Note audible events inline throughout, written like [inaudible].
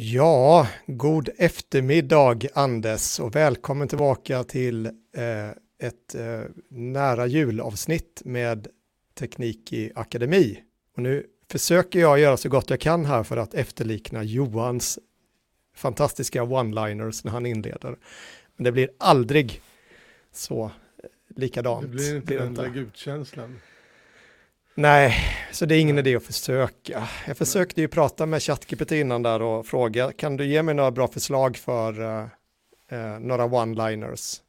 Ja, god eftermiddag Anders och välkommen tillbaka till eh, ett eh, nära julavsnitt med Teknik i Akademi. Och nu försöker jag göra så gott jag kan här för att efterlikna Johans fantastiska one-liners när han inleder. Men det blir aldrig så eh, likadant. Det blir inte den där gudkänslan. Nej, så det är ingen idé att försöka. Jag försökte ju prata med ChatGPT innan där och fråga, kan du ge mig några bra förslag för uh, uh, några one-liners?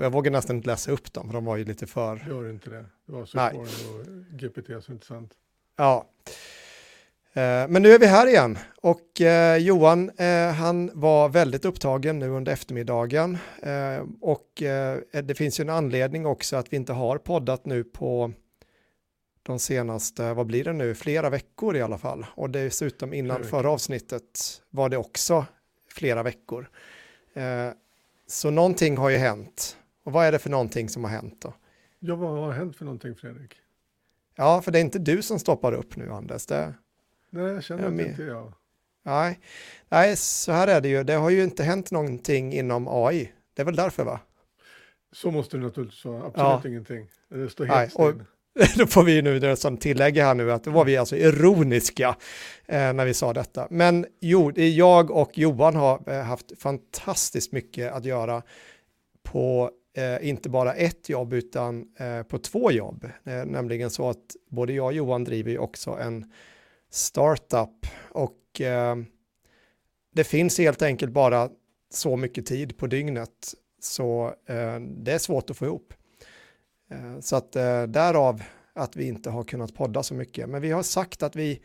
jag vågar nästan inte läsa upp dem, för de var ju lite för... Gör inte det. Det var så Nej. och GPT så intressant. Ja. Uh, men nu är vi här igen och Johan, han var väldigt upptagen nu under eftermiddagen och det finns ju en anledning också att vi inte har poddat nu på de senaste, vad blir det nu, flera veckor i alla fall. Och dessutom innan förra avsnittet var det också flera veckor. Eh, så någonting har ju hänt. Och vad är det för någonting som har hänt då? Ja, vad har hänt för någonting Fredrik? Ja, för det är inte du som stoppar upp nu Anders. Det, Nej, jag känner att det inte jag. Nej. Nej, så här är det ju. Det har ju inte hänt någonting inom AI. Det är väl därför va? Så måste det naturligtvis vara. Absolut ja. ingenting. Det står helt Nej, och, [laughs] då får vi nu som tillägg här nu att då var vi alltså ironiska eh, när vi sa detta. Men jo, jag och Johan har eh, haft fantastiskt mycket att göra på eh, inte bara ett jobb utan eh, på två jobb. Eh, nämligen så att både jag och Johan driver ju också en startup och eh, det finns helt enkelt bara så mycket tid på dygnet så eh, det är svårt att få ihop. Eh, så att eh, därav att vi inte har kunnat podda så mycket. Men vi har sagt att vi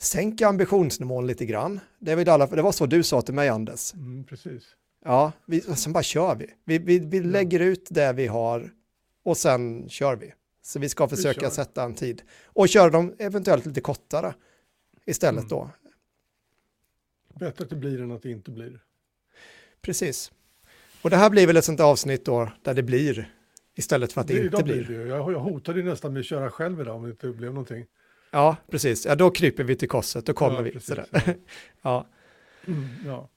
sänker ambitionsnivån lite grann. Det, är alla, det var så du sa till mig Anders. Mm, precis. Ja, vi, sen bara kör vi. Vi, vi, vi lägger ut det vi har och sen kör vi. Så vi ska försöka vi sätta en tid. Och köra dem eventuellt lite kortare istället mm. då. Bättre att det blir än att det inte blir. Precis. Och det här blir väl ett sånt avsnitt då där det blir Istället för att det, det inte blir. blir det. Jag, jag hotade nästan med att köra själv idag om det inte blev någonting. Ja, precis. Ja, då kryper vi till korset, då kommer ja, vi. Precis, ja. [laughs] ja. Mm, ja.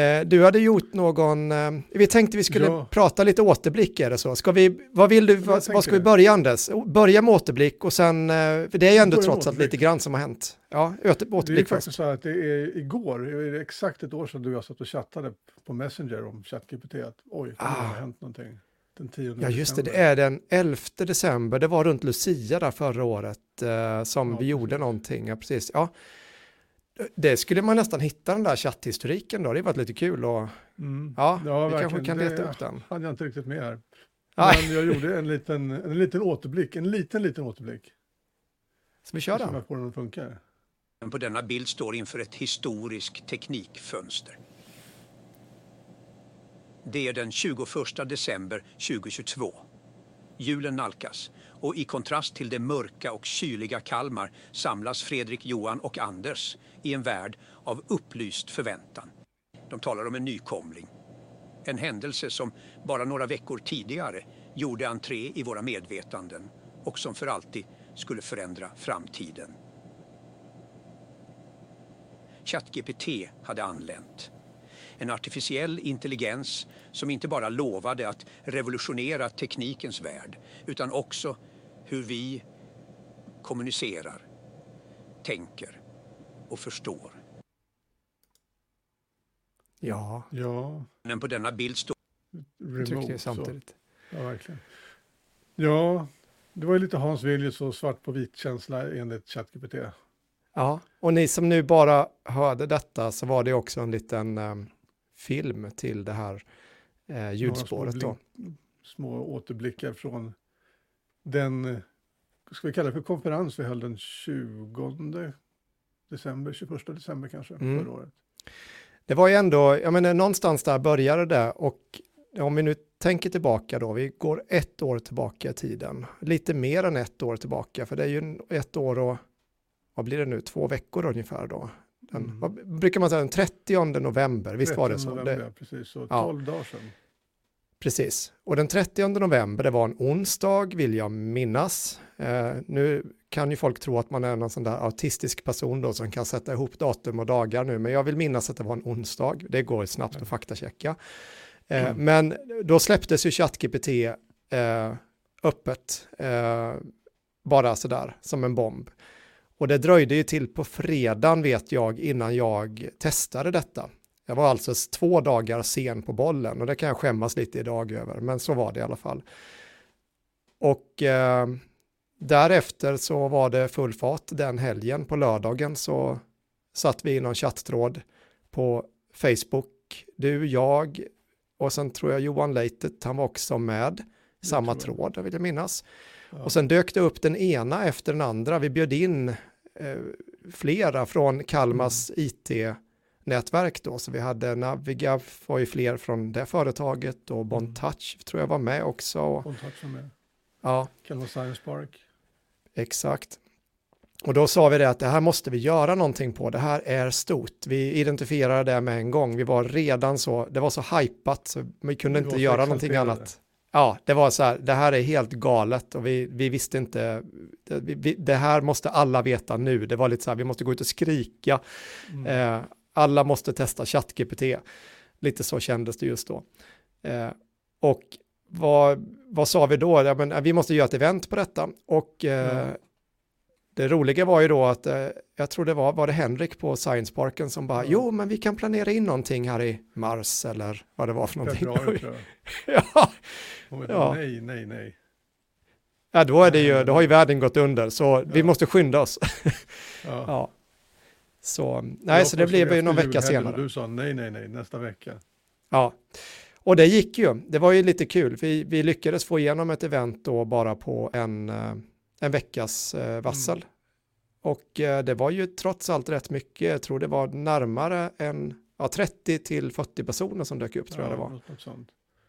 Eh, du hade gjort någon, eh, vi tänkte vi skulle ja. prata lite återblick, är det så? Ska vi, vad vill du, vad, vad ska vi börja Anders? Börja med återblick och sen, eh, för det är ju ändå trots allt lite grann som har hänt. Ja, återblick Det är faktiskt så att det är igår, det är exakt ett år sedan du och jag satt och chattade på Messenger om ChatGPT, att oj, det ah. har hänt någonting. Den 10 ja, just det, det är den 11 december, det var runt Lucia där förra året eh, som ja, vi gjorde precis. någonting. Ja, precis. Ja, det skulle man nästan hitta den där chatthistoriken då, det varit lite kul och mm. ja, ja, vi verkligen. kanske kan leta upp den. hade jag inte riktigt med här. Men jag gjorde en liten, en liten återblick, en liten, liten återblick. Så vi kör den? På den funkar. På denna bild står inför ett historiskt teknikfönster. Det är den 21 december 2022. Julen nalkas och i kontrast till det mörka och kyliga Kalmar samlas Fredrik, Johan och Anders i en värld av upplyst förväntan. De talar om en nykomling. En händelse som bara några veckor tidigare gjorde entré i våra medvetanden och som för alltid skulle förändra framtiden. ChatGPT hade anlänt en artificiell intelligens som inte bara lovade att revolutionera teknikens värld utan också hur vi kommunicerar, tänker och förstår. Ja. Ja. Men på denna bild står... Remote, jag samtidigt. Så. Ja, verkligen. Ja, det var ju lite Hans Villius och svart på vit-känsla enligt ChatGPT. Ja, och ni som nu bara hörde detta så var det också en liten um, film till det här eh, ljudspåret. Små, små återblickar från den, ska vi kalla det för konferens vi höll den 20 december, 21 december kanske, mm. förra året. Det var ju ändå, jag menar någonstans där började det och om vi nu tänker tillbaka då, vi går ett år tillbaka i tiden, lite mer än ett år tillbaka, för det är ju ett år och vad blir det nu, två veckor ungefär då, den, mm. Vad brukar man säga, den 30 november, visst var det så? November, det, precis, så 12 ja. dagar sedan. Precis, och den 30 november, det var en onsdag vill jag minnas. Eh, nu kan ju folk tro att man är någon sån där autistisk person då som kan sätta ihop datum och dagar nu, men jag vill minnas att det var en onsdag. Det går snabbt att faktachecka. Eh, mm. Men då släpptes ju ChatGPT eh, öppet, eh, bara sådär som en bomb. Och det dröjde ju till på fredagen vet jag innan jag testade detta. Jag var alltså två dagar sen på bollen och det kan jag skämmas lite idag över, men så var det i alla fall. Och eh, därefter så var det full fart den helgen. På lördagen så satt vi i någon chatttråd på Facebook, du, jag och sen tror jag Johan Leitet, han var också med, samma tråd, vill jag minnas. Ja. Och sen dök det upp den ena efter den andra. Vi bjöd in flera från Kalmas mm. IT-nätverk då, så vi hade Naviga, var ju fler från det företaget och Bontouch mm. tror jag var med också. Bontouch var med. Ja. Kalmar Science Park. Exakt. Och då sa vi det att det här måste vi göra någonting på, det här är stort. Vi identifierade det med en gång, vi var redan så, det var så hypat så vi kunde vi inte göra någonting annat. Ja, det var så här, det här är helt galet och vi, vi visste inte, det, vi, det här måste alla veta nu. Det var lite så här, vi måste gå ut och skrika, mm. eh, alla måste testa ChatGPT. Lite så kändes det just då. Eh, och vad, vad sa vi då? Ja, men, vi måste göra ett event på detta och eh, mm. Det roliga var ju då att eh, jag tror det var, var det Henrik på Science Parken som bara, mm. jo men vi kan planera in någonting här i mars eller vad det var för någonting. Februari, tror jag. [laughs] ja. ja. Nej, nej, nej. Ja, då, är det ju, då har ju världen gått under, så ja. vi måste skynda oss. ja. [laughs] ja. Så, nej, så det blev ju någon vecka senare. Du sa nej, nej, nej, nästa vecka. Ja, och det gick ju. Det var ju lite kul. Vi, vi lyckades få igenom ett event då bara på en, eh, en veckas eh, vassel. Mm. Och eh, det var ju trots allt rätt mycket. Jag tror det var närmare än ja, 30 till 40 personer som dök upp tror ja, jag det var.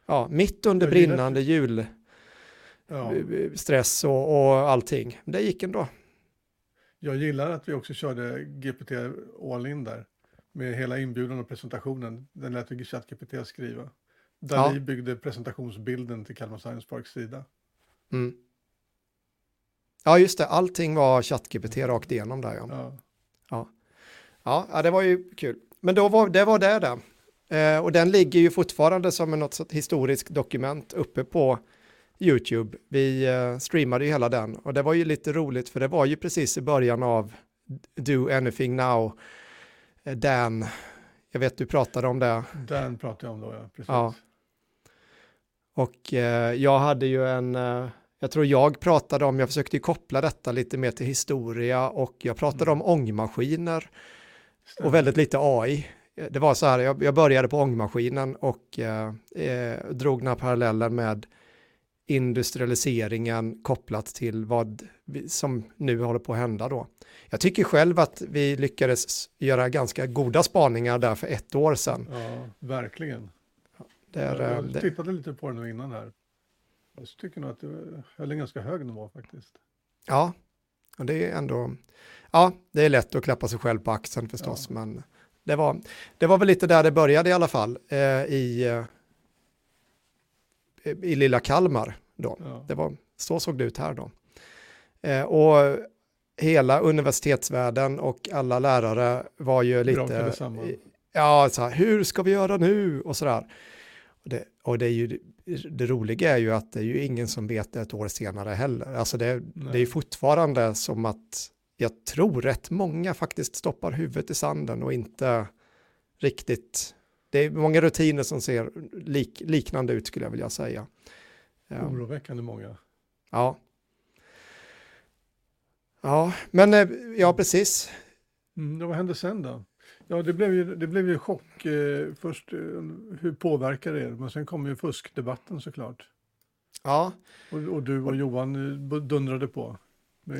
Ja, mitt under brinnande julstress ja. och, och allting. Det gick ändå. Jag gillar att vi också körde GPT all in där. Med hela inbjudan och presentationen. Den lät vi ChatGPT skriva. Där ja. vi byggde presentationsbilden till Kalmar Science Parks sida. Mm. Ja, just det. Allting var ChatGPT rakt igenom där. Ja. Ja. ja. ja. det var ju kul. Men då var, det var det där. Eh, och den ligger ju fortfarande som något historiskt dokument uppe på YouTube. Vi eh, streamade ju hela den och det var ju lite roligt för det var ju precis i början av Do Anything Now. Eh, Dan, jag vet du pratade om det. Dan pratade jag om då, ja. Precis. Ja. Och eh, jag hade ju en, eh, jag tror jag pratade om, jag försökte koppla detta lite mer till historia och jag pratade mm. om ångmaskiner och väldigt lite AI. Det var så här, jag, jag började på ångmaskinen och eh, eh, drog den här parallellen med industrialiseringen kopplat till vad vi, som nu håller på att hända då. Jag tycker själv att vi lyckades göra ganska goda spaningar där för ett år sedan. Ja, verkligen. Det är, jag, jag tittade lite på den innan här. Jag tycker nog att det höll en ganska hög nivå faktiskt. Ja, och det är ändå, ja, det är lätt att klappa sig själv på axeln förstås, ja. men det var, det var väl lite där det började i alla fall, eh, i, eh, i lilla Kalmar då. Ja. Det var, så såg det ut här då. Eh, och hela universitetsvärlden och alla lärare var ju lite, ja, så här, hur ska vi göra nu och sådär. Och det, och det, är ju, det roliga är ju att det är ju ingen som vet det ett år senare heller. Alltså det, det är fortfarande som att jag tror rätt många faktiskt stoppar huvudet i sanden och inte riktigt, det är många rutiner som ser lik, liknande ut skulle jag vilja säga. Oroväckande många. Ja. Ja, men eh, ja, precis. Mm, vad hände sen då? Ja, det blev ju, det blev ju chock. Eh, först eh, hur påverkar det er? Men sen kom ju fuskdebatten såklart. Ja. Och, och du och Johan eh, dundrade på.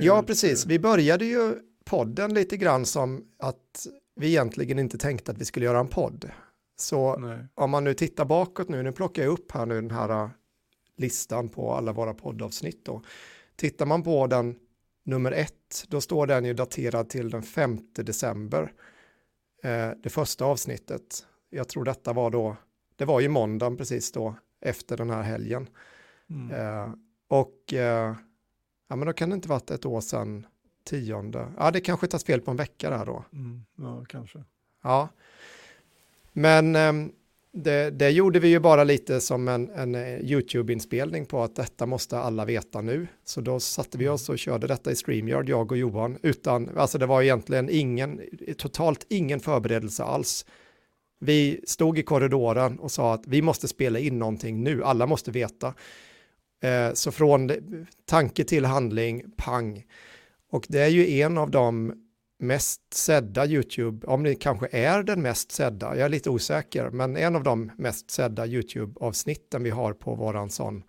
Ja, precis. Vi började ju podden lite grann som att vi egentligen inte tänkte att vi skulle göra en podd. Så Nej. om man nu tittar bakåt nu, nu plockar jag upp här nu den här äh, listan på alla våra poddavsnitt då. Tittar man på den nummer ett, då står den ju daterad till den 5 december eh, det första avsnittet. Jag tror detta var då, det var ju måndagen precis då efter den här helgen. Mm. Eh, och eh, Ja, men då kan det inte varit ett år sedan tionde. Ja, det kanske tas fel på en vecka där då. Mm, ja, kanske. Ja, men ehm, det, det, gjorde vi ju bara lite som en, en eh, YouTube-inspelning på att detta måste alla veta nu. Så då satte vi oss och körde detta i StreamYard, jag och Johan, utan, alltså det var egentligen ingen, totalt ingen förberedelse alls. Vi stod i korridoren och sa att vi måste spela in någonting nu, alla måste veta. Eh, så från tanke till handling, pang. Och det är ju en av de mest sedda YouTube, om det kanske är den mest sedda, jag är lite osäker, men en av de mest sedda YouTube-avsnitten vi har på våran sån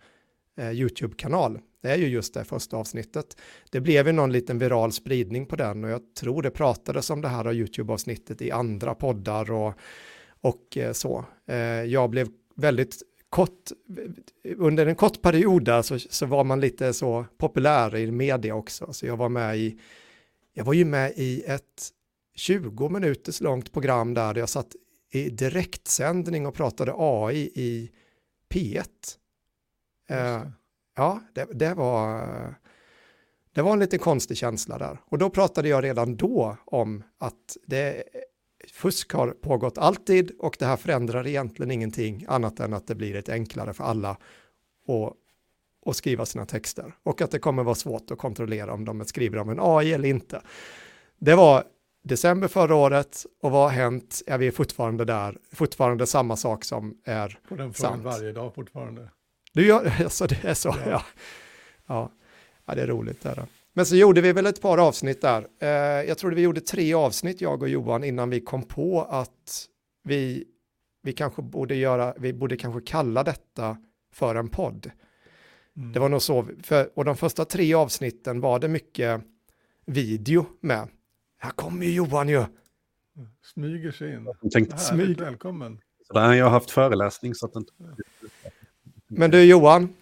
eh, YouTube-kanal. Det är ju just det första avsnittet. Det blev ju någon liten viral spridning på den och jag tror det pratades om det här YouTube-avsnittet i andra poddar och, och eh, så. Eh, jag blev väldigt kort, under en kort period där så, så var man lite så populär i media också, så jag var med i jag var ju med i ett 20 minuters långt program där jag satt i direktsändning och pratade AI i P1. Uh, ja, det, det, var, det var en lite konstig känsla där. Och då pratade jag redan då om att det, fusk har pågått alltid och det här förändrar egentligen ingenting annat än att det blir ett enklare för alla att och skriva sina texter och att det kommer vara svårt att kontrollera om de skriver om en AI eller inte. Det var december förra året och vad har hänt? Är vi fortfarande där? Fortfarande samma sak som är På den frågan varje dag fortfarande. Du gör, [laughs] alltså det är så, ja. Ja, ja. det är roligt där. Men så gjorde vi väl ett par avsnitt där. Eh, jag trodde vi gjorde tre avsnitt, jag och Johan, innan vi kom på att vi, vi kanske borde göra, vi borde kanske kalla detta för en podd. Mm. Det var nog så, för, och de första tre avsnitten var det mycket video med. Här kommer ju Johan ju. Smyger sig in. Tänkte, Smyg. Välkommen. Så jag har haft föreläsning så att inte... Men du Johan,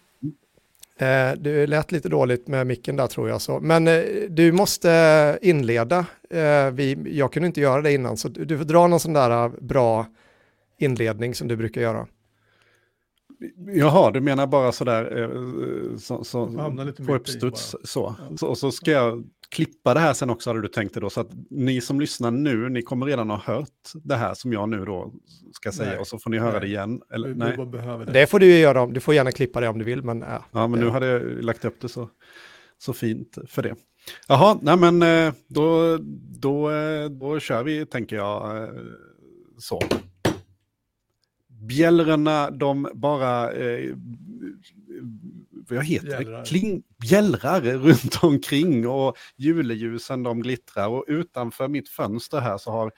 eh, du lät lite dåligt med micken där tror jag. Så. Men eh, du måste inleda. Eh, vi, jag kunde inte göra det innan, så du, du får dra någon sån där eh, bra inledning som du brukar göra. Jaha, du menar bara sådär eh, så, så, på uppstuds så. Ja. så. Och så ska jag klippa det här sen också hade du tänkt det då. Så att ni som lyssnar nu, ni kommer redan ha hört det här som jag nu då ska säga. Nej. Och så får ni höra nej. det igen. Eller, nej. Det. det. får du ju göra, du får gärna klippa det om du vill. Men, ja, ja men nu hade jag lagt upp det så, så fint för det. Jaha, nej men eh, då, då, eh, då kör vi tänker jag så bjällrorna, de bara, eh, vad heter bjällrar. det, Kling, bjällrar runt omkring och juleljusen de glittrar och utanför mitt fönster här så har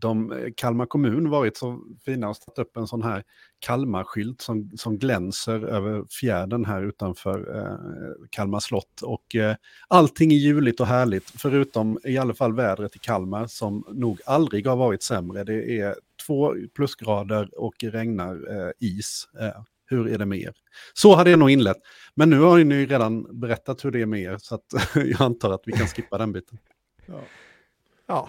de, eh, Kalmar kommun varit så fina och satt upp en sån här Kalmarskylt som, som glänser över fjärden här utanför eh, Kalmar slott. Och eh, allting är juligt och härligt, förutom i alla fall vädret i Kalmar som nog aldrig har varit sämre. Det är två plusgrader och regnar eh, is. Eh, hur är det med er? Så hade jag nog inlett. Men nu har ni redan berättat hur det är med er, så att [laughs] jag antar att vi kan skippa den biten. Ja, ja.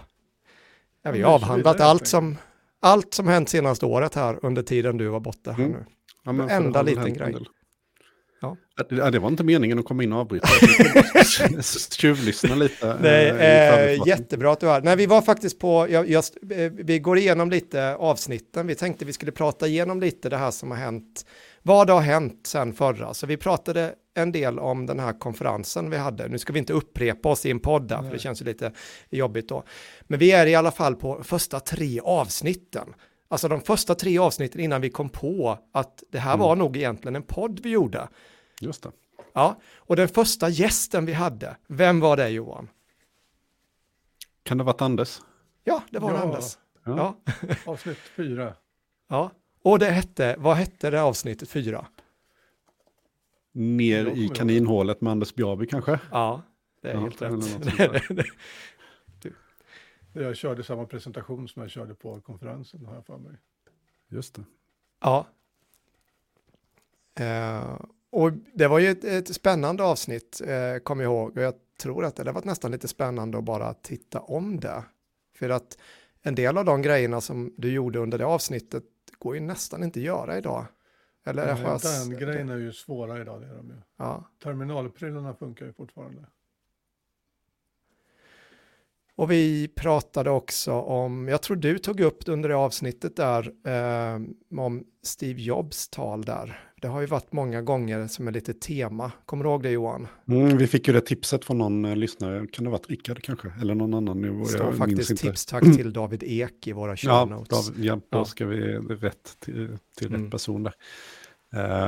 ja vi har avhandlat allt som, allt som hänt senaste året här under tiden du var borta. Här mm. nu. Ja, men Enda liten grej. Ja. Det, det var inte meningen att komma in och avbryta. [laughs] Tjuvlyssna lite. Nej, eh, jättebra att du är här. Nej, vi var faktiskt på, jag, jag, eh, vi går igenom lite avsnitten. Vi tänkte vi skulle prata igenom lite det här som har hänt. Vad har hänt sen förra? Så vi pratade en del om den här konferensen vi hade. Nu ska vi inte upprepa oss i en podd där, för det känns ju lite jobbigt då. Men vi är i alla fall på första tre avsnitten. Alltså de första tre avsnitten innan vi kom på att det här mm. var nog egentligen en podd vi gjorde. Just det. Ja, och den första gästen vi hade, vem var det Johan? Kan det ha varit Anders? Ja, det var ja. Anders. Ja. ja. [laughs] Avsnitt fyra. Ja, och det hette, vad hette det avsnittet fyra? Ner i kaninhålet med Anders Bjarby kanske? Ja, det är ja, helt rätt. [laughs] jag körde samma presentation som jag körde på konferensen, har jag för mig. Just det. Ja. Uh, och det var ju ett, ett spännande avsnitt, eh, kom jag ihåg. Och jag tror att det, det var nästan lite spännande att bara titta om det. För att en del av de grejerna som du gjorde under det avsnittet går ju nästan inte att göra idag. Eller Nej, den grejen är ju svåra idag. Det är de ju. Ja. Terminalprylarna funkar ju fortfarande. Och vi pratade också om, jag tror du tog upp under det avsnittet där, eh, om Steve Jobs tal där. Det har ju varit många gånger som är lite tema. Kommer du ihåg det Johan? Mm, vi fick ju det tipset från någon eh, lyssnare, kan det ha varit Rickard kanske? Eller någon annan? Det står faktiskt tipstack till [clears throat] David Ek i våra show ja, notes. David, ja, då ska vi rätt till, till rätt mm. person där.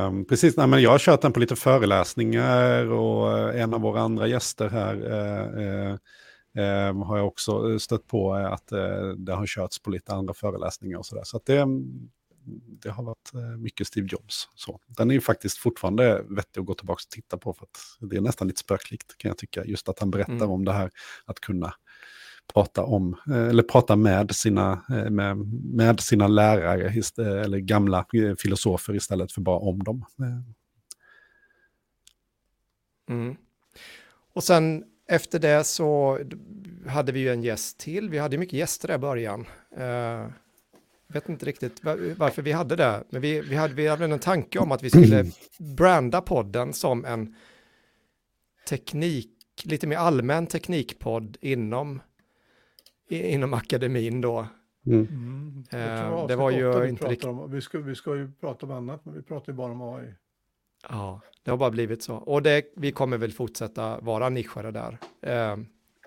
Um, precis, nej, men jag har kört den på lite föreläsningar och uh, en av våra andra gäster här uh, uh, eh, har jag också stött på att eh, det har körts på lite andra föreläsningar och sådär. Så att det, det har varit eh, mycket Steve Jobs. Så. Den är ju faktiskt fortfarande vettig att gå tillbaka och titta på för att det är nästan lite spöklikt kan jag tycka. Just att han berättar mm. om det här att kunna prata om, eh, eller prata med sina, eh, med, med sina lärare, eller gamla filosofer istället för bara om dem. Mm. Och sen efter det så hade vi ju en gäst till. Vi hade mycket gäster där i början. Uh, vet inte riktigt varför vi hade det, men vi, vi, hade, vi hade en tanke om att vi skulle [clears throat] branda podden som en teknik, lite mer allmän teknikpodd inom, inom akademin då. Mm. Mm. Uh, det var ju inte riktigt... Om, vi, ska, vi ska ju prata om annat, men vi pratar ju bara om AI. Ja, det har bara blivit så. Och det, vi kommer väl fortsätta vara nischade där. Eh,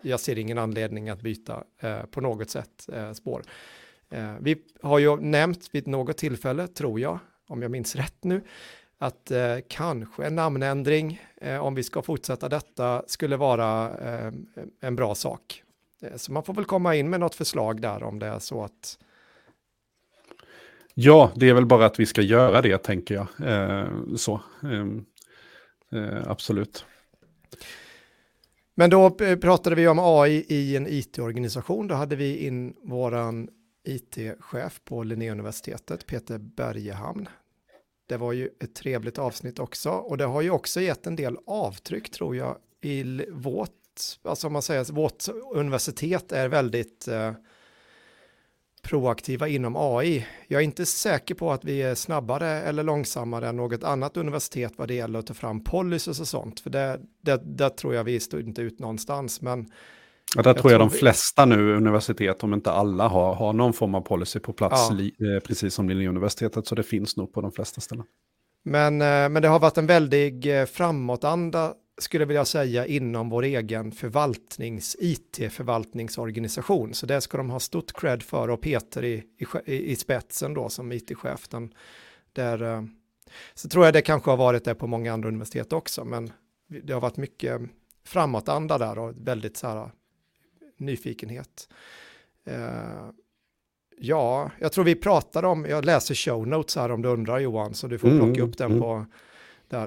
jag ser ingen anledning att byta eh, på något sätt eh, spår. Eh, vi har ju nämnt vid något tillfälle, tror jag, om jag minns rätt nu, att eh, kanske en namnändring, eh, om vi ska fortsätta detta, skulle vara eh, en bra sak. Eh, så man får väl komma in med något förslag där om det är så att Ja, det är väl bara att vi ska göra det, tänker jag. Eh, så, eh, eh, absolut. Men då eh, pratade vi om AI i en it-organisation. Då hade vi in våran it-chef på Linnéuniversitetet, Peter Bergehamn. Det var ju ett trevligt avsnitt också och det har ju också gett en del avtryck tror jag i vårt, alltså om man säger vårt universitet är väldigt eh, proaktiva inom AI. Jag är inte säker på att vi är snabbare eller långsammare än något annat universitet vad det gäller att ta fram policies och sånt, för det, det, det tror jag vi står inte ut någonstans, men Ja, där jag tror jag de flesta nu universitet, om inte alla, har, har någon form av policy på plats, ja. li, eh, precis som Linnéuniversitetet, så det finns nog på de flesta ställen. Men, eh, men det har varit en väldig eh, framåtanda skulle jag vilja säga inom vår egen förvaltnings, it-förvaltningsorganisation. Så det ska de ha stort cred för och Peter i, i, i spetsen då som it-chef. Där, eh, så tror jag det kanske har varit det på många andra universitet också, men det har varit mycket framåtanda där och väldigt så här nyfikenhet. Uh, ja, jag tror vi pratade om, jag läser show notes här om du undrar Johan, så du får mm, plocka upp den mm. på där.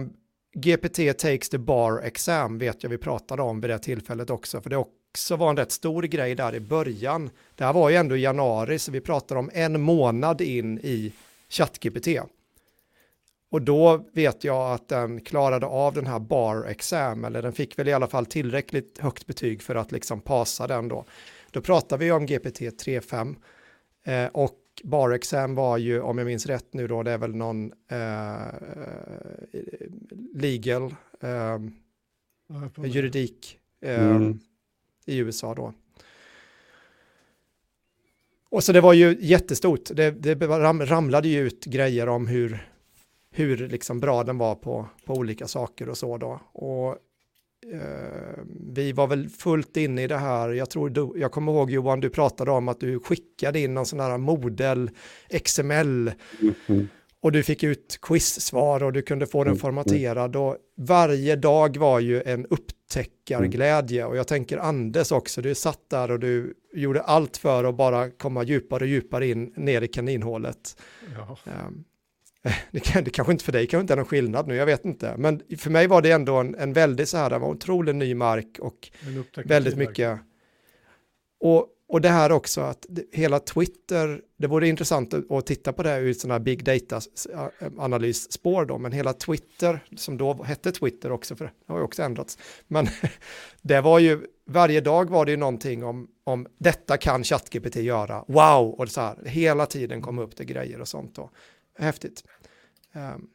Uh, GPT takes the bar exam vet jag vi pratade om vid det tillfället också, för det också var en rätt stor grej där i början. Det här var ju ändå i januari, så vi pratade om en månad in i ChatGPT. Och då vet jag att den klarade av den här bar exam, eller den fick väl i alla fall tillräckligt högt betyg för att liksom passa den då. Då pratar vi om GPT 3.5 eh, och Bar-exam var ju, om jag minns rätt nu då, det är väl någon eh, legal eh, juridik eh, mm. i USA då. Och så det var ju jättestort, det, det ramlade ju ut grejer om hur, hur liksom bra den var på, på olika saker och så då. Och vi var väl fullt inne i det här, jag tror du, jag kommer ihåg Johan, du pratade om att du skickade in någon sån här modell XML mm. och du fick ut quizsvar och du kunde få den mm. formaterad och varje dag var ju en upptäckarglädje och jag tänker Anders också, du satt där och du gjorde allt för att bara komma djupare och djupare in ner i kaninhålet. Ja. Um, [laughs] det, kan, det kanske inte för dig kanske inte är någon skillnad nu, jag vet inte. Men för mig var det ändå en, en väldigt så här, det var otroligt ny mark och väldigt mycket. Och, och det här också att hela Twitter, det vore intressant att, titta på det ur sådana här big data-analysspår då, men hela Twitter, som då hette Twitter också, för det har ju också ändrats, men [laughs] det var ju, varje dag var det ju någonting om, om detta kan ChatGPT göra, wow, och så här, hela tiden kom upp det grejer och sånt då häftigt. Ehm,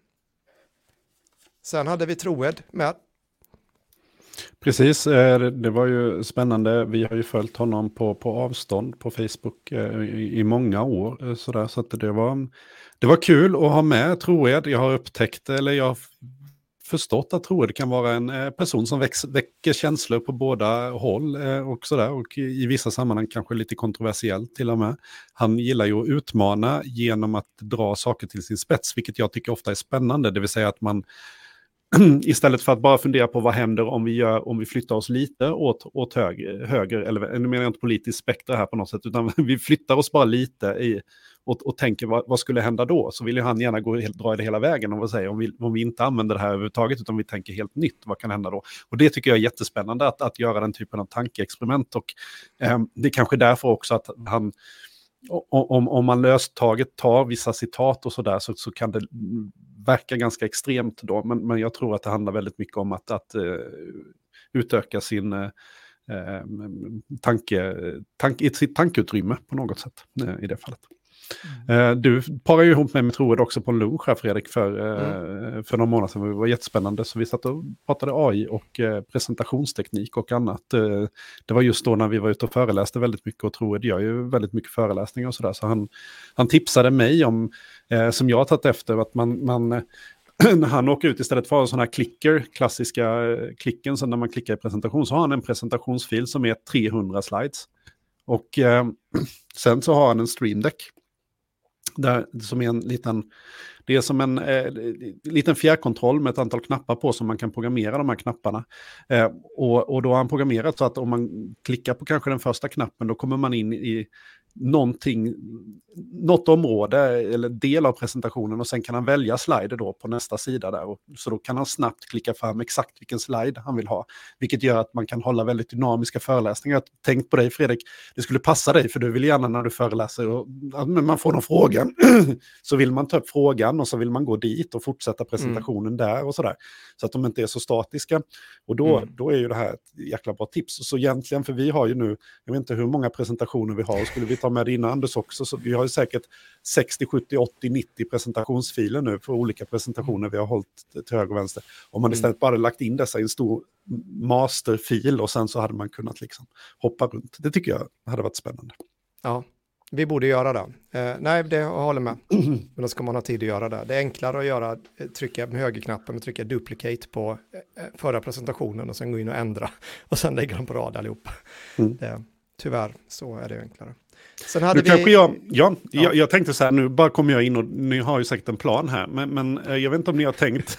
sen hade vi Troed med. Precis, eh, det var ju spännande. Vi har ju följt honom på, på avstånd på Facebook eh, i, i många år. Eh, sådär, så att det, var, det var kul att ha med Troed. Jag har upptäckt, eller jag förstått att troende kan vara en eh, person som väx, väcker känslor på båda håll eh, och sådär. Och i vissa sammanhang kanske lite kontroversiellt till och med. Han gillar ju att utmana genom att dra saker till sin spets, vilket jag tycker ofta är spännande. Det vill säga att man [clears throat] istället för att bara fundera på vad händer om vi, gör, om vi flyttar oss lite åt, åt höger, höger, eller nu menar jag inte politiskt spektra här på något sätt, utan [laughs] vi flyttar oss bara lite i, och, och tänker vad, vad, skulle hända då? Så vill ju han gärna gå, dra det hela vägen och säger, om vi, om vi inte använder det här överhuvudtaget utan vi tänker helt nytt, vad kan hända då? Och det tycker jag är jättespännande att, att göra den typen av tankeexperiment och eh, det är kanske därför också att han om, om man löstaget tar vissa citat och sådär så, så kan det verka ganska extremt då, men, men jag tror att det handlar väldigt mycket om att, att uh, utöka sin uh, tanke, tank, sitt tankeutrymme på något sätt uh, i det fallet. Mm. Du parar ju ihop mig med Troed också på en lunch här Fredrik för, mm. för några månader sedan. Det var jättespännande. Så vi satt och pratade AI och presentationsteknik och annat. Det var just då när vi var ute och föreläste väldigt mycket och Troed gör ju väldigt mycket föreläsningar och sådär. Så han, han tipsade mig om, Eh, som jag har tagit efter, att man, man eh, [clears throat] han åker ut istället för att ha en sån här klicker, klassiska eh, klicken, så när man klickar i presentation, så har han en presentationsfil som är 300 slides. Och eh, [clears throat] sen så har han en streamdeck. där, som är en liten, det är som en eh, liten fjärrkontroll med ett antal knappar på som man kan programmera de här knapparna. Eh, och, och då har han programmerat så att om man klickar på kanske den första knappen då kommer man in i någonting, något område eller del av presentationen och sen kan han välja slider då på nästa sida där. Och, så då kan han snabbt klicka fram exakt vilken slide han vill ha. Vilket gör att man kan hålla väldigt dynamiska föreläsningar. Tänk på dig Fredrik, det skulle passa dig för du vill gärna när du föreläser och man får någon fråga [clears throat] så vill man ta upp frågan och så vill man gå dit och fortsätta presentationen mm. där och sådär. Så att de inte är så statiska. Och då, mm. då är ju det här ett jäkla bra tips. Så egentligen, för vi har ju nu, jag vet inte hur många presentationer vi har, skulle vi ta med det innan Anders också, så vi har ju säkert 60, 70, 80, 90 presentationsfiler nu för olika presentationer vi har hållit till höger och vänster. Om man mm. istället bara lagt in dessa i en stor masterfil och sen så hade man kunnat liksom hoppa runt. Det tycker jag hade varit spännande. Ja, vi borde göra det. Eh, nej, det jag håller med. [clears throat] Men då ska man ha tid att göra det. Det är enklare att göra, eh, trycka med högerknappen och trycka duplicate på eh, eh, förra presentationen och sen gå in och ändra. [laughs] Och sen lägga dem på rad allihop. Mm. Det, tyvärr, så är det enklare. Sen hade nu vi... jag, ja, ja. Jag, jag, tänkte så här, nu bara kommer jag in och ni har ju säkert en plan här, men, men eh, jag vet inte om ni har tänkt,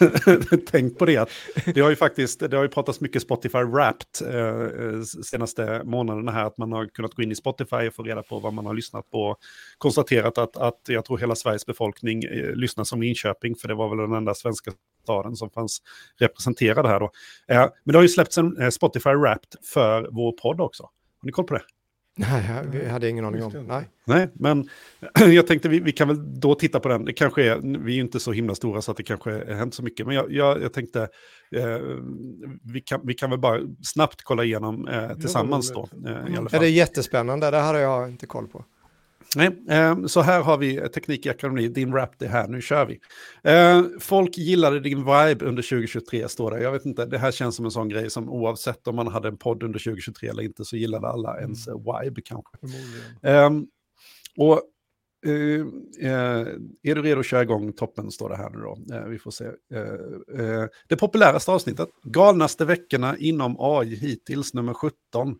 [laughs] tänkt på det. Att det har ju faktiskt, det har ju pratats mycket Spotify Wrapped eh, senaste månaderna här, att man har kunnat gå in i Spotify och få reda på vad man har lyssnat på. Konstaterat att, att jag tror hela Sveriges befolkning eh, lyssnar som Linköping, för det var väl den enda svenska staden som fanns representerad här då. Eh, men det har ju släppts en eh, Spotify Wrapped för vår podd också. Har ni koll på det? Nej, vi hade ingen aning om. Nej, Nej men [clears throat] jag tänkte vi, vi kan väl då titta på den. Det kanske är, vi är ju inte så himla stora så att det kanske har hänt så mycket. Men jag, jag, jag tänkte, eh, vi, kan, vi kan väl bara snabbt kolla igenom eh, tillsammans då. Eh, i alla fall. Ja, det är jättespännande, det här har jag inte koll på. Nej, eh, så här har vi Teknik i ekonomi, din rap det här, nu kör vi. Eh, folk gillade din vibe under 2023, står det. Jag vet inte, det här känns som en sån grej som oavsett om man hade en podd under 2023 eller inte så gillade alla mm. ens vibe kanske. Eh, och Uh, uh, är du redo att köra igång toppen, står det här nu då. Uh, vi får se. det populäraste avsnittet, galnaste veckorna inom AI hittills, nummer 17.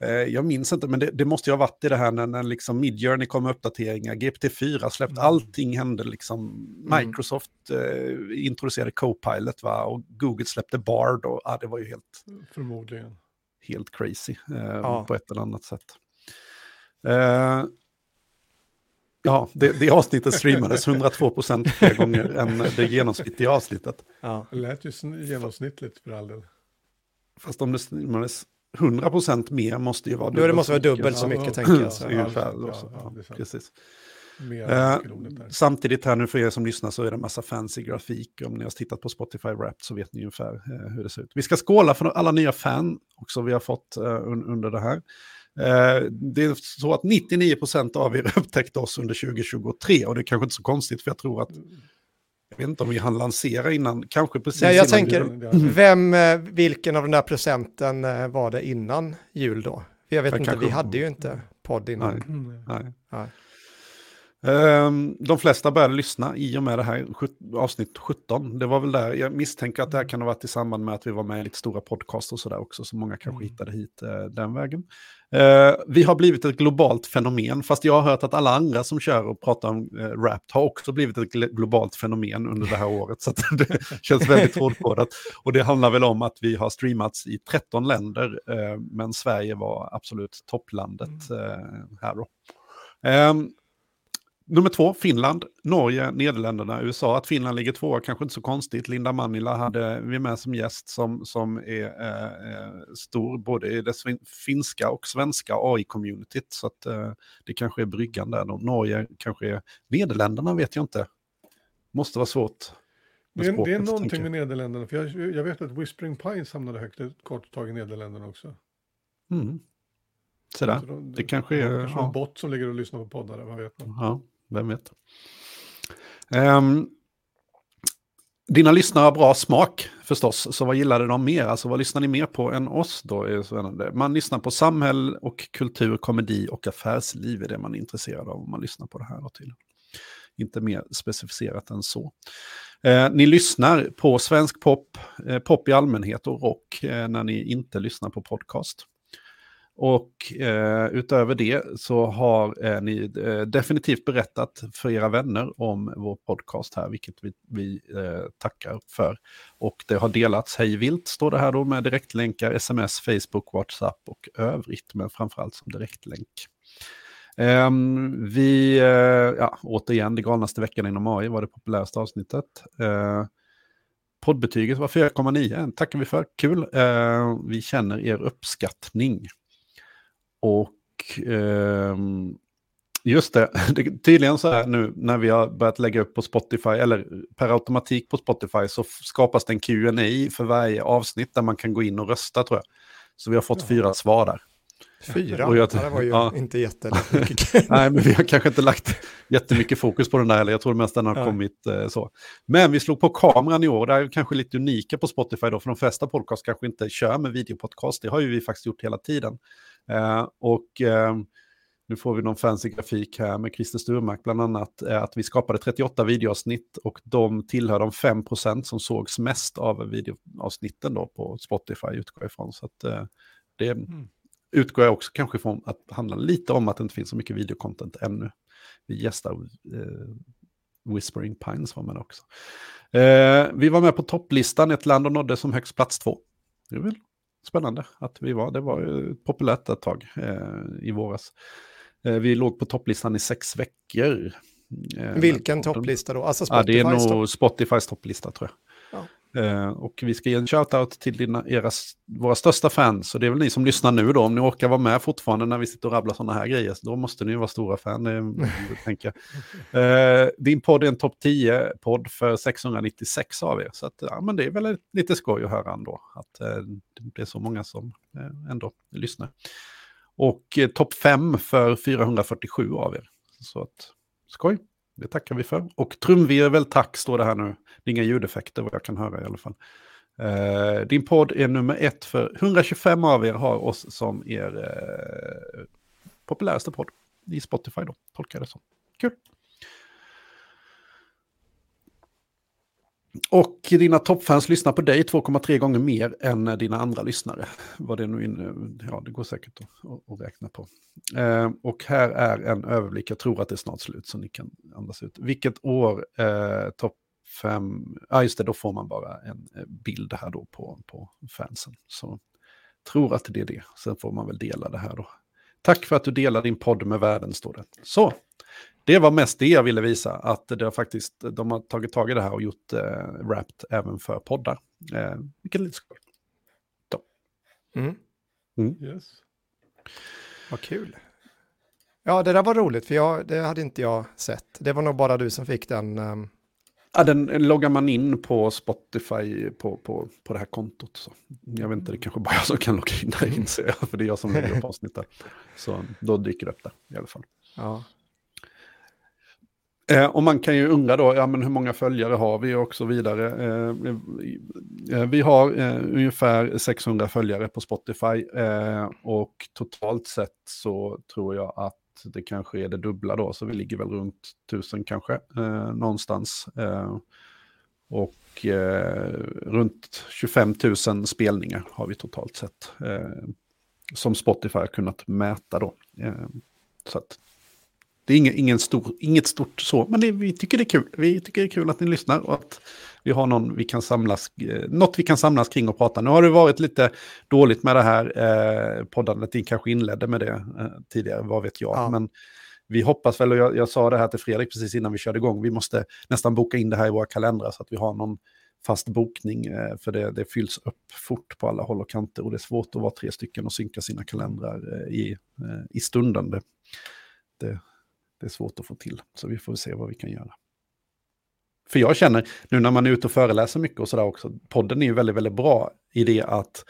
Eh, jag minns inte, men det, det, måste ju ha varit i det här när, när liksom Midjourney kom med uppdateringar, GPT-4 släppt, mm. allting hände liksom. Mm. Microsoft eh, introducerade Copilot va? och Google släppte Bard och ah, det var ju helt... Förmodligen. Helt crazy eh, ja. på ett eller annat sätt. Eh, Ja, det, det avsnittet streamades [laughs] 102 procent fler gånger än det genomsnittliga avsnittet. Ja. Det lät ju genomsnittligt för all del. Fast om det streamades 100% mer måste ju vara dubbelt. Då det måste vara dubbelt så mycket, ja, tänker jag. [clears throat] Så. Ungefär, ja, precis. Eh, samtidigt här nu för er som lyssnar så är det en massa fancy grafik. Om ni har tittat på Spotify Wrapped så vet ni ungefär eh, hur det ser ut. Vi ska skåla för alla nya fan också vi har fått eh, un under det här. Eh, det är så att 99% av er [laughs] upptäckte oss under 2023 och det är kanske inte så konstigt för jag tror att Jag vet inte om vi hann lansera innan, kanske precis Nej, jag innan tänker, jul. vem, eh, vilken av de där procenten eh, var det innan jul då? Jag vet Jag inte, kanske- vi hade ju inte podd innan. Nej. Mm. Nej. Nej. Ehm, De flesta började lyssna i och med det här avsnitt 17. Det var väl där, jag misstänker att det här kan ha varit i samband med att vi var med i lite stora podcast och sådär också, så många kanske Mm. hittade hit eh, den vägen. Eh, vi har blivit ett globalt fenomen, fast jag har hört att alla andra som kör och pratar om uh, rap har också blivit ett gl- globalt fenomen under det här året, så [laughs] det känns väldigt hårdkodat. Och det handlar väl om att vi har streamats i 13 länder, eh, men Sverige var absolut topplandet eh, här då. Nummer två, Finland, Norge, Nederländerna, USA. Att Finland ligger tvåa kanske inte så konstigt. Linda Manila hade vi med som gäst som, som är eh, stor både i det finska och svenska AI-communityt. Så att, eh, det kanske är bryggan där. Då. Norge kanske är... Nederländerna vet jag inte. Måste vara svårt. Det är, det är språket, någonting med Nederländerna, för jag, jag vet att Whispering Pines hamnade högt ett kort tag i Nederländerna också. Mm. Så där. Så de- Det kanske är- det kanske är ja. en bot som ligger och lyssnar på poddar, vad vet man. Ja, vem vet. Um, dina lyssnare har bra smak förstås, så vad gillade de mer? Alltså vad lyssnar ni mer på än oss då? Är spännande. Man lyssnar på samhälle och kultur, komedi och affärsliv är det man är intresserad av om man lyssnar på det här. Då till. Inte mer specificerat än så. Eh, ni lyssnar på svensk pop, eh, pop i allmänhet och rock eh, när ni inte lyssnar på podcast. Och eh, utöver det så har eh, ni eh, definitivt berättat för era vänner om vår podcast här, vilket vi, vi eh, tackar för. Och det har delats hej vilt, står det här då, med direktlänkar, sms, Facebook, WhatsApp och övrigt, men framförallt som direktlänk. Ehm, vi, eh, ja, återigen, det galnaste veckan inom AI var det populäraste avsnittet. Eh, poddbetyget var 4,9, tackar vi för, kul. Eh, vi känner er uppskattning. Och ehm, just det, [laughs] tydligen så här nu när vi har börjat lägga upp på Spotify, eller per automatik på Spotify, så skapas det en Q&A för varje avsnitt där man kan gå in och rösta tror jag. Så vi har fått Ja. fyra svar där. Fyra, Och jag- ja, det var ju ja. inte jättemycket. [laughs] Nej, men vi har kanske inte lagt jättemycket fokus på den där, eller jag tror mest den har Ja. kommit eh, så. Men vi slog på kameran i år, det är kanske lite unika på Spotify då, för de flesta podcast kanske inte kör med videopodcast, det har ju vi faktiskt gjort hela tiden. Eh, och eh, nu får vi någon fancy grafik här med Christer Sturmark bland annat, eh, att vi skapade 38 videoavsnitt och de tillhör de 5% som sågs mest av videoavsnitten då på Spotify utgår jag ifrån. Så att, det Mm. utgår jag också kanske ifrån att handla lite om att det inte finns så mycket videocontent ännu. Vi gästar eh, Whispering Pines var med också. Eh, vi var med på topplistan, ett land och nådde som högst plats två. Det är väl spännande att vi var, det var populärt ett tag eh, i våras. Eh, vi låg på topplistan i sex veckor. Eh, Vilken topplista då? Alltså Ja, det är Spotifys nog. Spotifys topplista tror jag. Eh, och vi ska ge en shoutout till dina, era, våra största fans. Så det är väl ni som lyssnar nu då. Om ni orkar vara med fortfarande när vi sitter och rabblar sådana här grejer. Så då måste ni vara stora fan, eh, [laughs] tänker jag. Eh, din podd är en topp 10-podd för 696 av er. Så att, ja, men det är väl lite skoj att höra ändå. Att eh, det är så många som ändå lyssnar. Och eh, topp 5 för 447 av er. Så att, skoj. Det tackar vi för. Och trumvirvel tack står det här nu. Det är inga ljudeffekter vad jag kan höra i alla fall. Eh, din podd är nummer ett för 125 av er har oss som er eh, populäraste podd i Spotify då, tolkar jag det som. Kul. Och dina toppfans lyssnar på dig 2,3 gånger mer än dina andra lyssnare. Vad det nu inne, ja det går säkert att, att- att räkna på. Eh, och här är en överblick, jag tror att det är snart slut så ni kan andas ut. Vilket år eh, topp fem, ja just det, då får man bara en eh, bild här då på, på fansen. Så tror att det är det, sen får man väl dela det här då. Tack för att du delar din podd med världen, står det. Så, det var mest det jag ville visa, att det har faktiskt, de har tagit tag i det här och gjort eh, Wrapped även för poddar. Eh, vilket är lite skoj. Mm. Yes. Vad kul. Ja, det där var roligt, för jag, det hade inte jag sett. Det var nog bara du som fick den. ehm, Ja, den loggar man in på Spotify på, på, på det här kontot. Så. Jag vet inte, det är kanske bara jag som kan logga in där inser jag, för det är jag som lägger upp avsnitt där. Så då dyker det upp där i alla fall. ja. Eh, och man kan ju undra då, ja men hur många följare har vi och så vidare. Eh, eh vi har eh, ungefär 600 följare på Spotify eh, och totalt sett så tror jag att det kanske är det dubbla då, så vi ligger väl runt 1000 kanske, eh, någonstans. Eh, och eh, runt 25 000 spelningar har vi totalt sett, som Spotify har kunnat mäta då. så att det är ingen, ingen stor, inget stort så, men det, vi tycker det är kul. Vi tycker det är kul att ni lyssnar och att vi har någon vi kan samlas, eh, något vi kan samlas kring och prata. Nu har det varit lite dåligt med det här eh, poddandet, vi kanske inledde med det eh, tidigare, vad vet jag. Ja. Men vi hoppas väl, och jag, jag, sa det här till Fredrik precis innan vi körde igång, vi måste nästan boka in det här i våra kalendrar så att vi har någon fast bokning, eh, för det, det fylls upp fort på alla håll och kanter och det är svårt att vara tre stycken och synka sina kalendrar eh, i, eh, i stunden. Det, det, är svårt att få till. Så vi får se vad vi kan göra. För jag känner, nu när man är ute och föreläser mycket och sådär också, podden är ju väldigt, väldigt bra i det att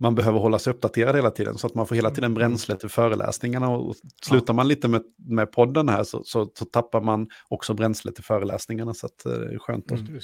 man behöver hålla sig uppdaterad hela tiden så att man får hela tiden mm. bränsle till föreläsningarna. Och slutar man lite med, med podden här så, så, så, tappar man också bränsle till föreläsningarna. Så att, eh, det är skönt att, mm.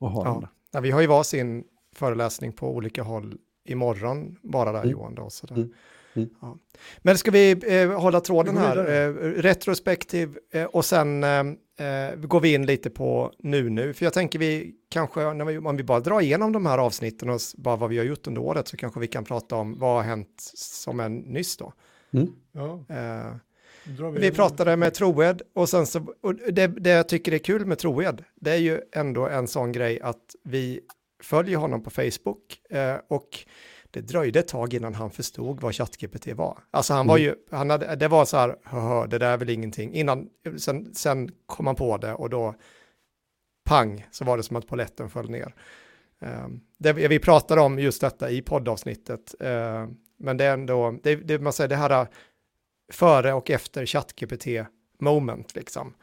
att ha ja. Ja, vi har ju varsin föreläsning på olika håll imorgon bara där mm. Johan. Då, så mm. Mm. Ja. Men ska vi eh, hålla tråden här, eh, retrospektiv eh, och sen eh, eh, går vi in lite på nu nu, för jag tänker vi kanske, när vi, om vi bara drar igenom de här avsnitten och bara vad vi har gjort under året så kanske vi kan prata om vad har hänt som är nyss då. Mm. Ja. Eh, vi, vi pratade med Troed och sen så, och det, det jag tycker är kul med Troed, det är ju ändå en sån grej att vi följer honom på Facebook och det dröjde ett tag innan han förstod vad ChatGPT var. Alltså han var mm. ju, han hade, det var så här, det där är väl ingenting. Innan, sen, sen kom han på det och då, pang, så var det som att poletten föll ner. Uh, det, vi pratade om just detta i poddavsnittet, uh, men det är ändå, det, det, man säger det här före och efter ChatGPT moment liksom.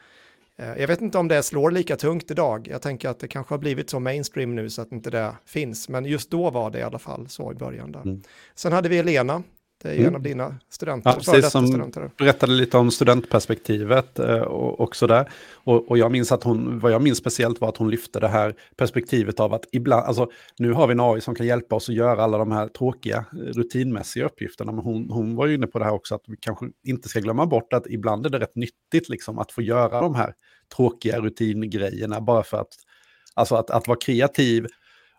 Eh, jag vet inte om det slår lika tungt idag. Jag tänker att det kanske har blivit så mainstream nu så att inte det finns. Men just då var det i alla fall så i början. Där. Mm. Sen hade vi Elena, det är ju mm. en av dina studenter. Ja, precis, som studenter. berättade lite om studentperspektivet eh, och, och sådär. Och, och, jag minns att hon, vad jag minns speciellt var att hon lyfte det här perspektivet av att ibland, alltså nu har vi en AI som kan hjälpa oss att göra alla de här tråkiga rutinmässiga uppgifterna. Men hon, hon var ju inne på det här också att vi kanske inte ska glömma bort att ibland är det rätt nyttigt liksom att få göra de här tråkiga rutingrejerna bara för att, alltså att, att vara kreativ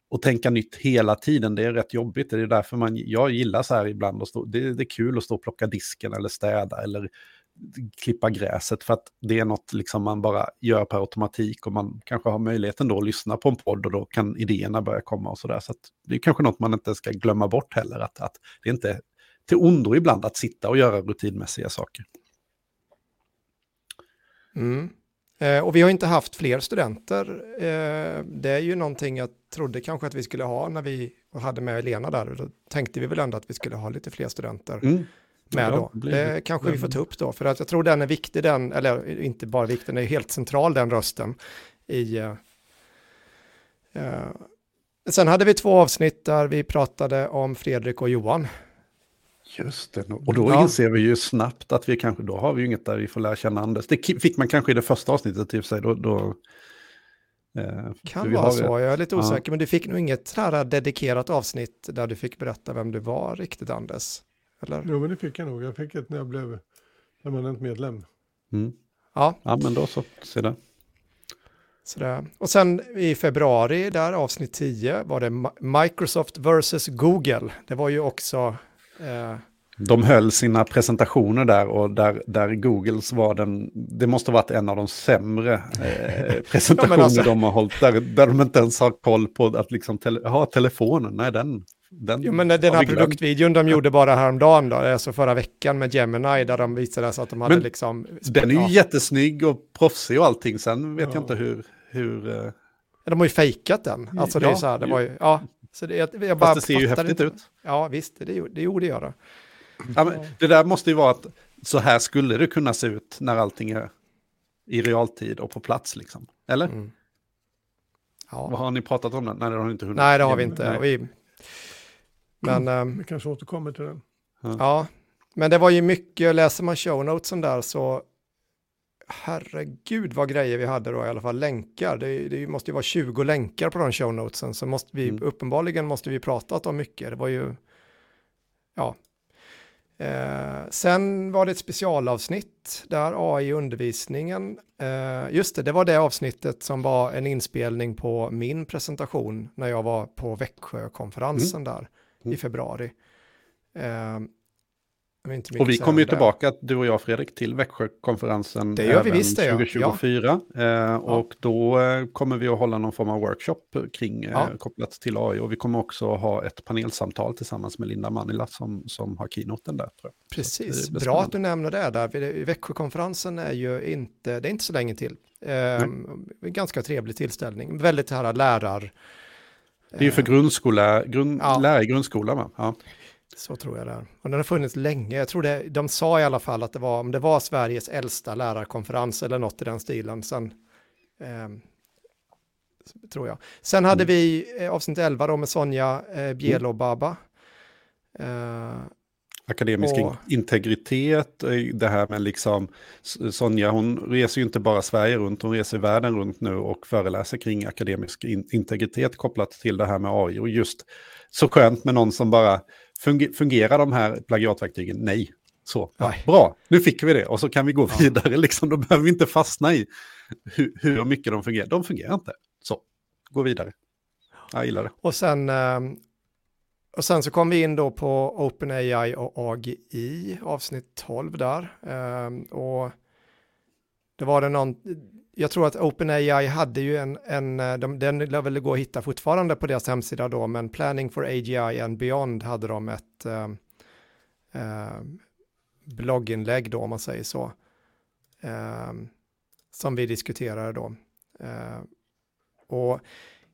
och tänka nytt hela tiden, det är rätt jobbigt. Det är därför man, jag gillar så här ibland, att stå, det, det är kul att stå och plocka disken eller städa eller klippa gräset för att det är något liksom man bara gör per automatik och man kanske har möjligheten då att lyssna på en podd och då kan idéerna börja komma och sådär. Så, så det är kanske något man inte ska glömma bort heller, att, att det är inte till ondo ibland att sitta och göra rutinmässiga saker. Mm. Eh, och vi har inte haft fler studenter. Eh, det är ju någonting jag trodde kanske att vi skulle ha när vi hade med Elena där. Då tänkte vi väl ändå att vi skulle ha lite fler studenter. Mm. Med ja, då. Det kanske vi får ta upp då, för att jag tror den är viktig, den, eller inte bara viktig, den är helt central den rösten i uh, Sen hade vi två avsnitt där vi pratade om Fredrik och Johan. Just det, och då ja. inser vi ju snabbt att vi kanske, då har vi ju inget där vi får lära känna Anders. Det fick man kanske i det första avsnittet i sig, då, då eh, kan vara så, jag är lite osäker, ja. men du fick nog inget här dedikerat avsnitt där du fick berätta vem du var riktigt, Anders. Eller? Jo, men det fick jag nog. Jag fick ett när jag blev permanent medlem. Mm. Ja. ja, men då så, se det. Sådär. Och sen i februari, där avsnitt 10, var det Microsoft versus Google. Det var ju också Eh, de höll sina presentationer där och där, där Googles var den, det måste varit en av de sämre eh, [laughs] presentationer ja, alltså, de har hållit, där, där de inte ens har koll på att liksom, tele, ha telefonen, nej den, den jo, men den här produktvideon de gjorde bara häromdagen då, alltså förra veckan med Gemini, där de visade så att de hade men, liksom... Den är ju ja. jättesnygg och proffsig och allting, sen vet ja. jag inte hur... hur uh... De har ju fejkat den, alltså det är så här, det var ju, ja, så det, jag, jag bara Fast det ser ju häftigt inte. ut. Ja, visst, det, det gjorde jag då. Ja, men det där måste ju vara att så här skulle det kunna se ut när allting är i realtid och på plats liksom. Eller? Mm. Ja. Vad har ni pratat om? Den? Nej, det har ni inte hunnit. Nej, det har vi inte. Vi, men, mm. vi kanske återkommer till den. Ja. ja, men det var ju mycket, läser man show notesen där så herregud vad grejer vi hade då i alla fall, länkar. Det, det måste ju vara 20 länkar på de show notesen, så måste vi, mm. uppenbarligen måste vi pratat om mycket. Det var ju, ja. Eh, sen var det ett specialavsnitt där AI undervisningen, eh, just det, det var det avsnittet som var en inspelning på min presentation när jag var på Växjökonferensen mm. där mm. i februari. Eh, och vi kommer ju tillbaka, du och jag Fredrik, till Växjökonferensen det gör vi visst, 2024. Ja. Eh, och då eh, kommer vi att hålla någon form av workshop kring eh, ja. kopplat till AI. Och vi kommer också ha ett panelsamtal tillsammans med Linda Manila som, som har keynoten där. Precis, bra att du nämner det där. Växjökonferensen är ju inte, det är inte så länge till. Eh, ganska trevlig tillställning, väldigt här lärar... Det är ju för grundskola, grund, ja. lärare i grundskolan? Ja. Så tror jag det är. Och den har funnits länge. Jag tror det, de sa i alla fall att det var, om det var Sveriges äldsta lärarkonferens eller något i den stilen. Sen, eh, tror jag. Sen hade mm. vi eh, avsnitt 11 då med Sonja eh, Bjelobaba. Eh, Akademisk och, integritet, eh, det här med liksom, Sonja hon reser ju inte bara Sverige runt, hon reser världen runt nu och föreläser kring akademisk in integritet kopplat till det här med AI. Och just så skönt med någon som bara fungerar de här plagiatverktygen? Nej. Så, ja, bra, nu fick vi det och så kan vi gå vidare. Ja. Liksom, då behöver vi inte fastna i hur, hur mycket de fungerar. De fungerar inte. Så, gå vidare. Jag gillar det. Och sen, ehm, och sen så kom vi in då på OpenAI och AGI, avsnitt 12 där. Ehm, och det var det någon, jag tror att OpenAI hade ju en, en eh, de, den lär väl gå att hitta fortfarande på deras hemsida då, men Planning for AGI and Beyond hade de ett eh, eh, blogginlägg då, om man säger så, eh, som vi diskuterade då. Eh, och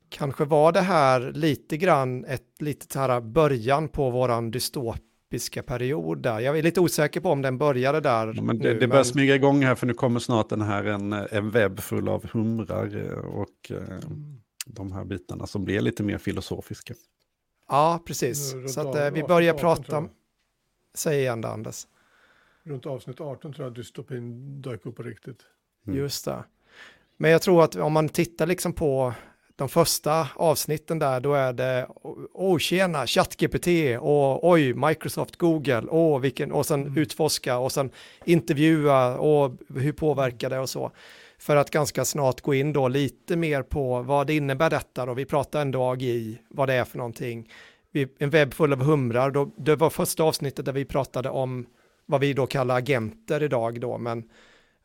kanske var det här lite grann ett litet här början på våran dystop episka period där. Jag är lite osäker på om den började där. Ja, men det, nu, det börjar men... smyga igång här för nu kommer snart den här en, en webb full av humrar eh, och eh, de här bitarna som blir lite mer filosofiska. Ja, precis. Runt Så att eh, vi börjar 18, prata. Säg igen det, Anders. Runt avsnitt 18 tror jag dystopin dök upp på riktigt. Mm. Just det. Men jag tror att om man tittar liksom på de första avsnitten där, då är det, åh tjena, ChatGPT och oj, Microsoft, Google, åh vilken, och sen mm. utforska och sen intervjua och hur påverkar det och så. För att ganska snart gå in då lite mer på vad det innebär detta då, vi pratar ändå AGI, vad det är för någonting. en webb full av humrar, då, det var första avsnittet där vi pratade om vad vi då kallar agenter idag då, men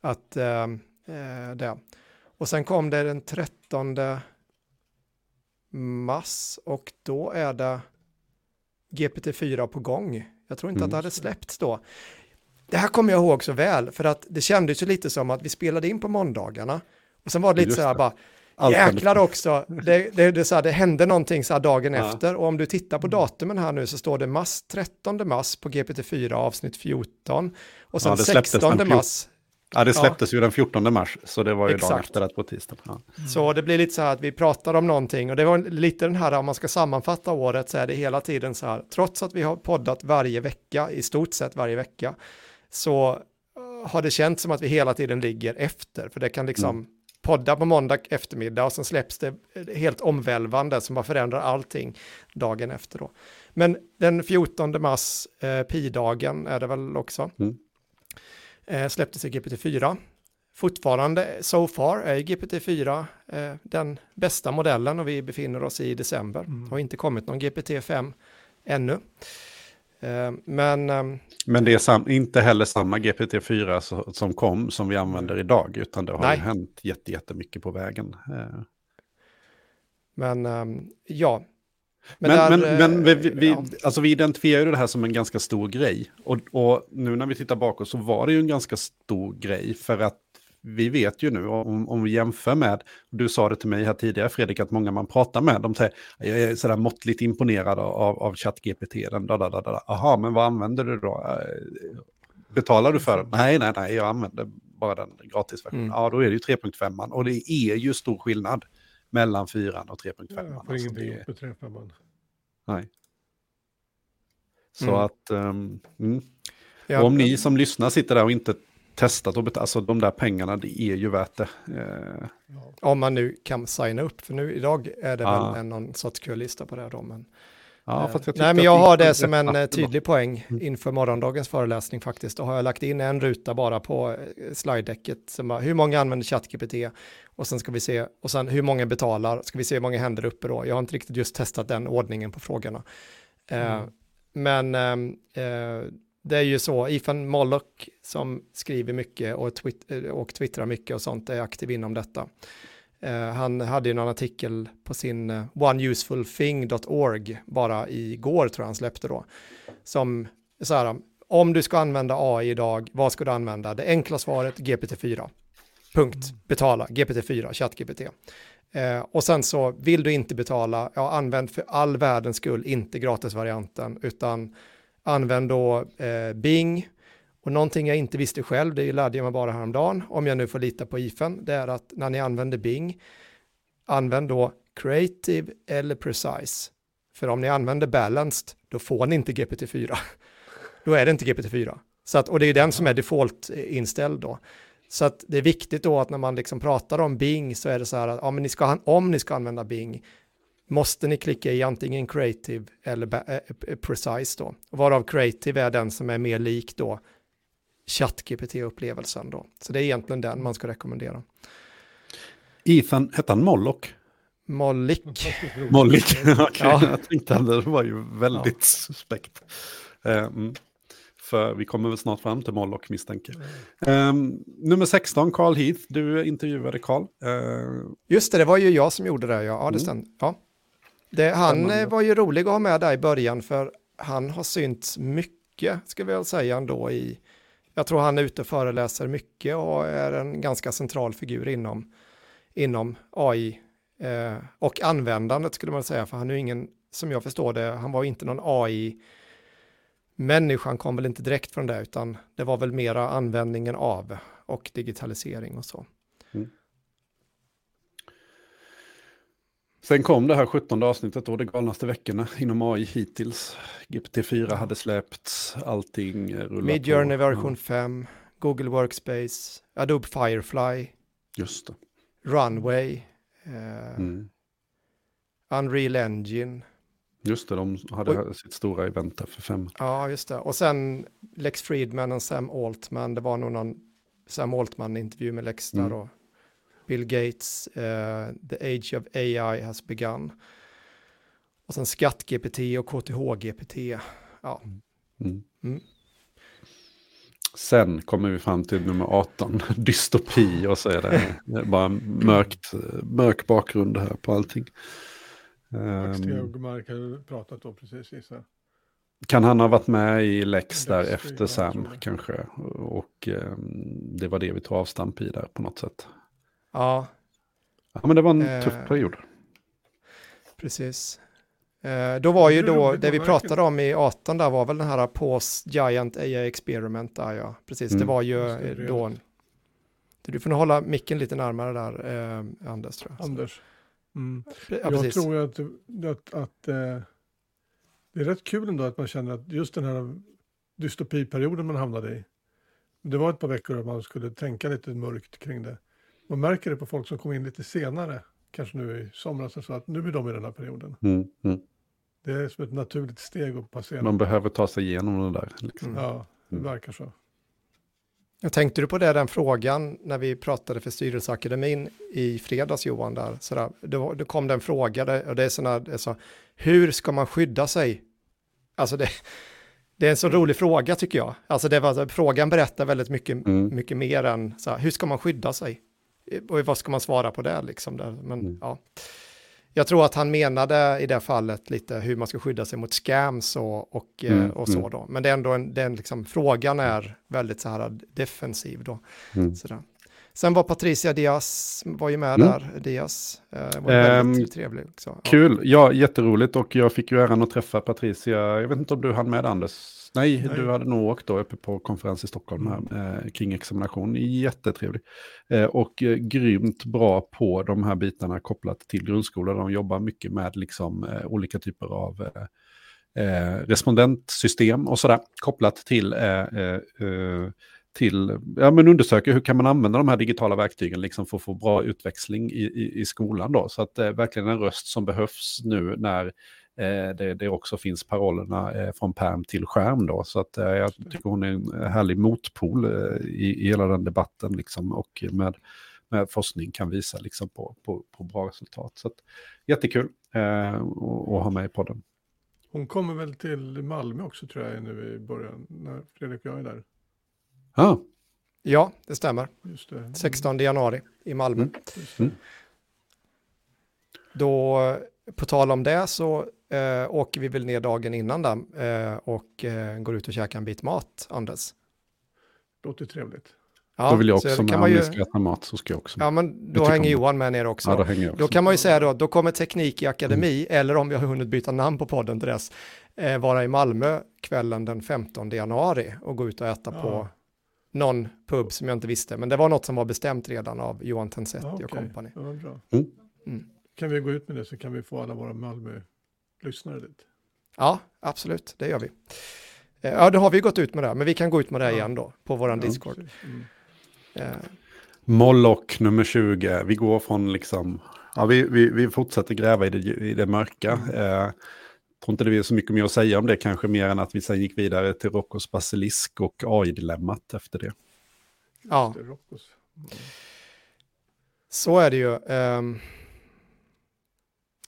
att eh, eh det. Och sen kom det den 13 mars och då är det GPT-4 på gång. Jag tror inte mm. att det hade släppts då. Det här kommer jag ihåg så väl, för att det kändes ju lite som att vi spelade in på måndagarna. Och sen var det lite Just så här bara, jäklar också, det, det, det, så här, det hände någonting så här dagen ja. efter. Och om du tittar på mm. datumen här nu så står det mars, 13 mars på GPT-4 avsnitt 14. Och sen ja, 16 mars Ja, det släpptes ja. ju den 14 mars, så det var ju Exakt. dagen efter det på tisdagen. Ja. Mm. Så det blir lite så här att vi pratar om någonting och det var lite den här, om man ska sammanfatta året så är det hela tiden så här, trots att vi har poddat varje vecka, i stort sett varje vecka, så eh, har det känts som att vi hela tiden ligger efter, för det kan liksom mm. podda på måndag eftermiddag och sen släpps det helt omvälvande som bara förändrar allting dagen efter då. Men den 14 mars, eh, pi-dagen är det väl också. Mm eh, släpptes i GPT-4. Fortfarande, so far, är GPT-4 eh, den bästa modellen och vi befinner oss i december. Mm. Det har inte kommit någon GPT-5 ännu. Eh, men, eh, men det är inte heller samma GPT-4 som kom som vi använder idag, utan det har nej. hänt jättemycket på vägen. Eh. Men ehm, ja, men, men, där, men, men vi, vi, ja. alltså vi identifierar ju det här som en ganska stor grej. Och, och, nu när vi tittar bakåt så var det ju en ganska stor grej. För att vi vet ju nu, om, om vi jämför med, du sa det till mig här tidigare Fredrik, att många man pratar med, de säger, jag är sådär måttligt imponerad av, av ChatGPT. Jaha, men vad använder du då? Eh, betalar du för den? Nej, nej, nej, jag använder bara den gratisversionen. Mm. Ja, då är det ju 3.5 och det är ju stor skillnad mellan 4 och 3.5. Ja, alltså det... beträffar man. Nej. Så mm. att, um, mm. ja, om ni som lyssnar sitter där och inte testat och betalat, alltså de där pengarna, det är ju värt det. Eh. Om man nu kan signa upp, för nu idag är det ja. väl en, någon sorts köllista på det då. Men, ja, eh, jag nej, men jag har det som en eh, tydlig poäng mm. inför morgondagens föreläsning faktiskt. Då har jag lagt in en ruta bara på eh, slide-däcket. Hur många använder ChatGPT? Och sen ska vi se, och sen hur många betalar, ska vi se hur många händer uppe då. Jag har inte riktigt just testat den ordningen på frågorna. Mm. Eh, men ehm, eh, det är ju så, Ethan Mollock som skriver mycket och, twit eh, och twittrar mycket och sånt är aktiv inom detta. Eh, han hade ju någon artikel på sin eh, oneusefulthing.org bara igår tror jag han släppte då. Som så här, om du ska använda AI idag, vad ska du använda? Det enkla svaret GPT-4. Punkt. Betala, GPT-4, ChatGPT. Eh, och sen så vill du inte betala, ja använd för all världens skull inte gratisvarianten utan Använd då eh, Bing. Och någonting jag inte visste själv, det lärde jag mig bara häromdagen, om jag nu får lita på IFEN, det är att när ni använder Bing, använd då Creative eller Precise. För om ni använder Balanced, då får ni inte GPT-4. [laughs] då är det inte GPT-4. Så att, och det är den som är default eh, inställd då. Så att det är viktigt då att när man liksom pratar om Bing så är det så här att ja, men ni ska, om ni ska använda Bing, måste ni klicka i antingen creative eller eh, precise då. Varav creative är den som är mer lik då ChatGPT-upplevelsen då. Så det är egentligen den man ska rekommendera. Ethan, hette han Mollock? Mollik. [laughs] Mollik, [laughs] okej. Okay. Ja. Jag tänkte att det var ju väldigt ja. suspekt. Um, för vi kommer väl snart fram till Mollock misstänker. Um, nummer 16, Carl Heath. Du intervjuade Carl. Uh, Just det, det var ju jag som gjorde det. Ja, ja det mm. stämmer. Ja. Det, han eh, var ju rolig att ha med där i början för han har synts mycket, ska vi väl säga ändå i, jag tror han är ute och föreläser mycket och är en ganska central figur inom, inom AI eh, och användandet skulle man säga, för han är ju ingen, som jag förstår det, han var inte någon AI människan kom väl inte direkt från det, utan det var väl mera användningen av och digitalisering och så. Mm. Sen kom det här 17 avsnittet då, det galnaste veckorna inom AI hittills. GPT-4 hade släppts, allting rullar Midjourney version 5, Google Workspace, Adobe Firefly. Just det. Runway. Eh, mm. Unreal Engine. Just det, de hade och, sitt stora event där för fem. Ja, just det. Och sen Lex Friedman och Sam Altman. Det var nog någon Sam Altman-intervju med Lex där. Mm. Och Bill Gates, uh, The Age of AI has begun. Och sen skatt-GPT och KTH-GPT. Ja. Mm. Mm. Sen kommer vi fram till nummer 18, [laughs] dystopi, och så är det bara mörkt, mörk bakgrund här på allting. Max Tegmark um, har pratat om precis gissar kan han ha varit med i Lex där efter Sam kanske? Och um, det var det vi tog avstamp i där på något sätt. Ja. Ja, men det var en eh, tuff period. Precis. Eh, då var ju då, det vi pratade om i 18 där var väl den här Post Giant AI Experiment där ja. Precis, mm. det var ju det då. Du får nog hålla micken lite närmare där, eh, Anders. Tror jag. Anders. Mm. Ja, jag tror att, att, att eh, det är rätt kul ändå att man känner att just den här dystopiperioden man hamnade i. Det var ett par veckor att man skulle tänka lite mörkt kring det. Man märker det på folk som kom in lite senare, kanske nu i somras, så att nu är de i den här perioden. Mm, mm. Det är som ett naturligt steg att passera. Man behöver ta sig igenom det där. Liksom. Ja, det mm. verkar så. Jag tänkte du på det, den frågan när vi pratade för styrelseakademin i fredags Johan, där, sådär, då, då kom den fråga, där, och det är sådana, så, hur ska man skydda sig? Alltså det, det är en så rolig fråga tycker jag. Alltså det var, frågan berättar väldigt mycket, mm. mycket mer än så här, hur ska man skydda sig? Och vad ska man svara på det liksom? Där? Men, mm. ja. Jag tror att han menade i det fallet lite hur man ska skydda sig mot scams och, och, eh, mm. och så mm. då. Men det är ändå en, den liksom, frågan är väldigt så här defensiv då. Mm. Sådär. Sen var Patricia Diaz, var ju med mm. där, Diaz. Eh, var väldigt um, trevlig också. Ja. Kul, ja jätteroligt och jag fick ju äran att träffa Patricia, jag vet inte om du hann med Anders Nej, Nej, du hade nog åkt då uppe på konferens i Stockholm här, eh, kring examination. Jättetrevlig. Eh, och eh, grymt bra på de här bitarna kopplat till grundskolan. De jobbar mycket med liksom, eh, olika typer av eh, eh, respondentsystem och sådär. Kopplat till till, ja men undersöka hur kan man använda de här digitala verktygen liksom för att få bra utväxling i, i, i skolan då. Så att det är verkligen en röst som behövs nu när eh, det, det, också finns parollerna eh, från perm till skärm då. Så att eh, jag tycker hon är en härlig motpol eh, i, i hela den debatten liksom och med, med forskning kan visa liksom på, på, på bra resultat. Så att, jättekul eh, att ha med i podden. Hon kommer väl till Malmö också tror jag nu i början, när Fredrik och jag är där. Ah. Ja, det stämmer. Just det. 16 januari i Malmö. Mm. Mm. Då, på tal om det, så eh, åker vi väl ner dagen innan där eh, och eh, går ut och käkar en bit mat, Anders. Låter trevligt. Ja, då vill jag också med, om ju... ska äta mat så ska jag också med. Ja, men då hänger Johan med ner också. Ja, då, hänger jag också. då kan man ju säga då, då kommer Teknik i Akademi, mm. eller om vi har hunnit byta namn på podden till dess, eh, vara i Malmö kvällen den 15 januari och gå ut och äta ja. på någon pub som jag inte visste, men det var något som var bestämt redan av Johan Tensetti ja, okay. och kompani. Ja, bra. Mm. Mm. Kan vi gå ut med det så kan vi få alla våra Malmö-lyssnare dit. Ja, absolut, det gör vi. Eh, ja, då har vi gått ut med det, men vi kan gå ut med det igen då på vår Discord. Mm. Eh. Moloch nummer 20, vi går från liksom, ja vi, vi, vi fortsätter gräva i det, i det mörka. Mm. Eh, tror inte det är så mycket mer att säga om det kanske mer än att vi sen gick vidare till Roccos basilisk och AI-dilemmat efter det. Ja. Mm. Så är det ju. Um,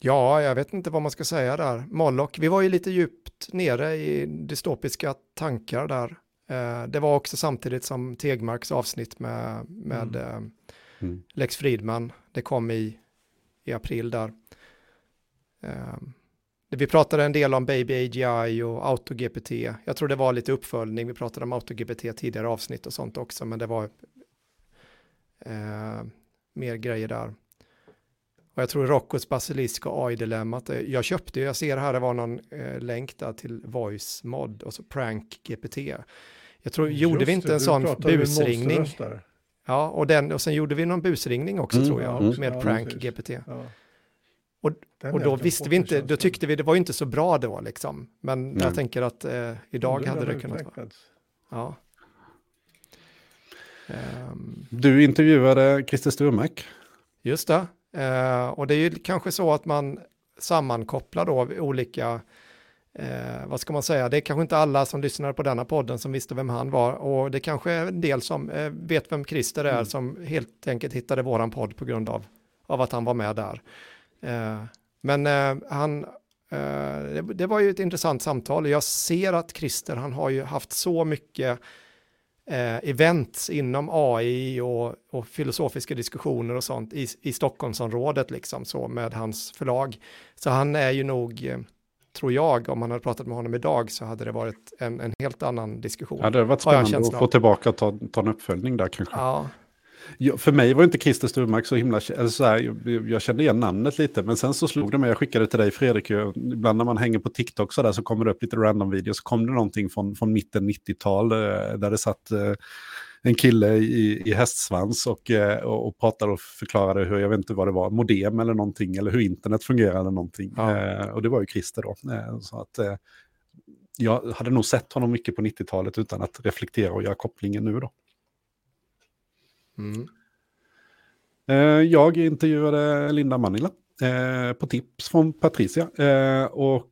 ja, jag vet inte vad man ska säga där. Moloch, vi var ju lite djupt nere i dystopiska tankar där. Uh, det var också samtidigt som Tegmarks avsnitt med, med mm. Uh, mm. Lex Fridman. Det kom i, i april där. Um, vi pratade en del om Baby AGI och AutoGPT. Jag tror det var lite uppföljning. Vi pratade om AutoGPT tidigare avsnitt och sånt också, men det var eh, mer grejer där. Och jag tror Roccos basilisk och AI-dilemmat, jag köpte, jag ser här det var någon eh, länk där till voice mod och så prank GPT. Jag tror, Just gjorde vi inte det, en sån busringning? Ja, och, den, och sen gjorde vi någon busringning också mm, tror jag, mm, med ja, prank precis. GPT. Ja. Och, och då visste vi inte, då tyckte vi det var inte så bra då liksom. Men mm. jag tänker att eh, idag hade det kunnat vara. Ja. Um, du intervjuade Christer Sturmark. Just det. Uh, och det är ju kanske så att man sammankopplar då olika, uh, vad ska man säga, det är kanske inte alla som lyssnar på denna podden som visste vem han var och det kanske är en del som uh, vet vem Christer är mm. som helt enkelt hittade våran podd på grund av, av att han var med där. Eh, men eh, han, eh, det var ju ett intressant samtal. Jag ser att Christer, han har ju haft så mycket events inom AI och, och, filosofiska diskussioner och sånt i, i Stockholmsområdet liksom så med hans förlag. Så han är ju nog, tror jag, om man hade pratat med honom idag så hade det varit en, en helt annan diskussion. Ja, det hade varit spännande att få tillbaka och ta, ta en uppföljning där kanske. Ja, jag, för mig var inte Christer Sturmark så himla... Eller så här, jag, jag, kände igen namnet lite, men sen så slog det mig, jag skickade till dig Fredrik, ibland när man hänger på TikTok så, där, så kommer det upp lite random videos, så kom det någonting från, från mitten 90-tal eh, där det satt eh, en kille i, i hästsvans och, eh, och, och pratade och förklarade hur, jag vet inte vad det var, modem eller någonting, eller hur internet fungerar eller någonting. Ja. Eh, och det var ju Christer då. Eh, så att, eh, jag hade nog sett honom mycket på 90-talet utan att reflektera och göra kopplingen nu då. Mm. Eh, jag intervjuade Linda Manila eh, på tips från Patricia. Eh, och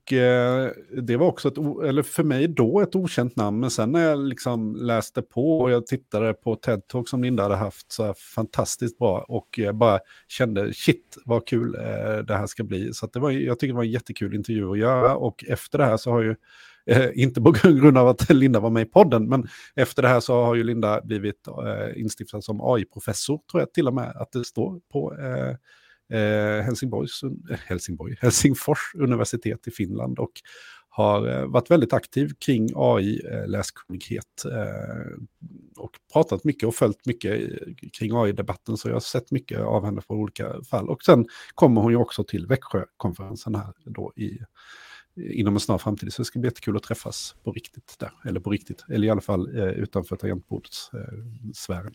det var också, ett, eller för mig då, ett okänt namn. Men sen när jag liksom läste på och jag tittade på TED-talk som Linda hade haft så fantastiskt bra och bara kände shit vad kul det här ska bli. Så det var, jag tycker det var en jättekul intervju att göra och efter det här så har ju Eh, inte på [laughs] grund av att Linda var med i podden, men efter det här så har ju Linda blivit eh, instiftad som AI-professor, tror jag till och med att det står på eh, eh Helsingborgs, eh, Helsingborg, [laughs] Helsingfors universitet i Finland och har eh, varit väldigt aktiv kring AI-läskunnighet eh, eh, och pratat mycket och följt mycket eh, kring AI-debatten. Så jag har sett mycket av henne på olika fall. Och sen kommer hon ju också till Växjökonferensen här då i inom en snar framtid. Så det ska bli jättekul att träffas på riktigt där. Eller på riktigt, eller i alla fall eh, utanför tangentbordssfären.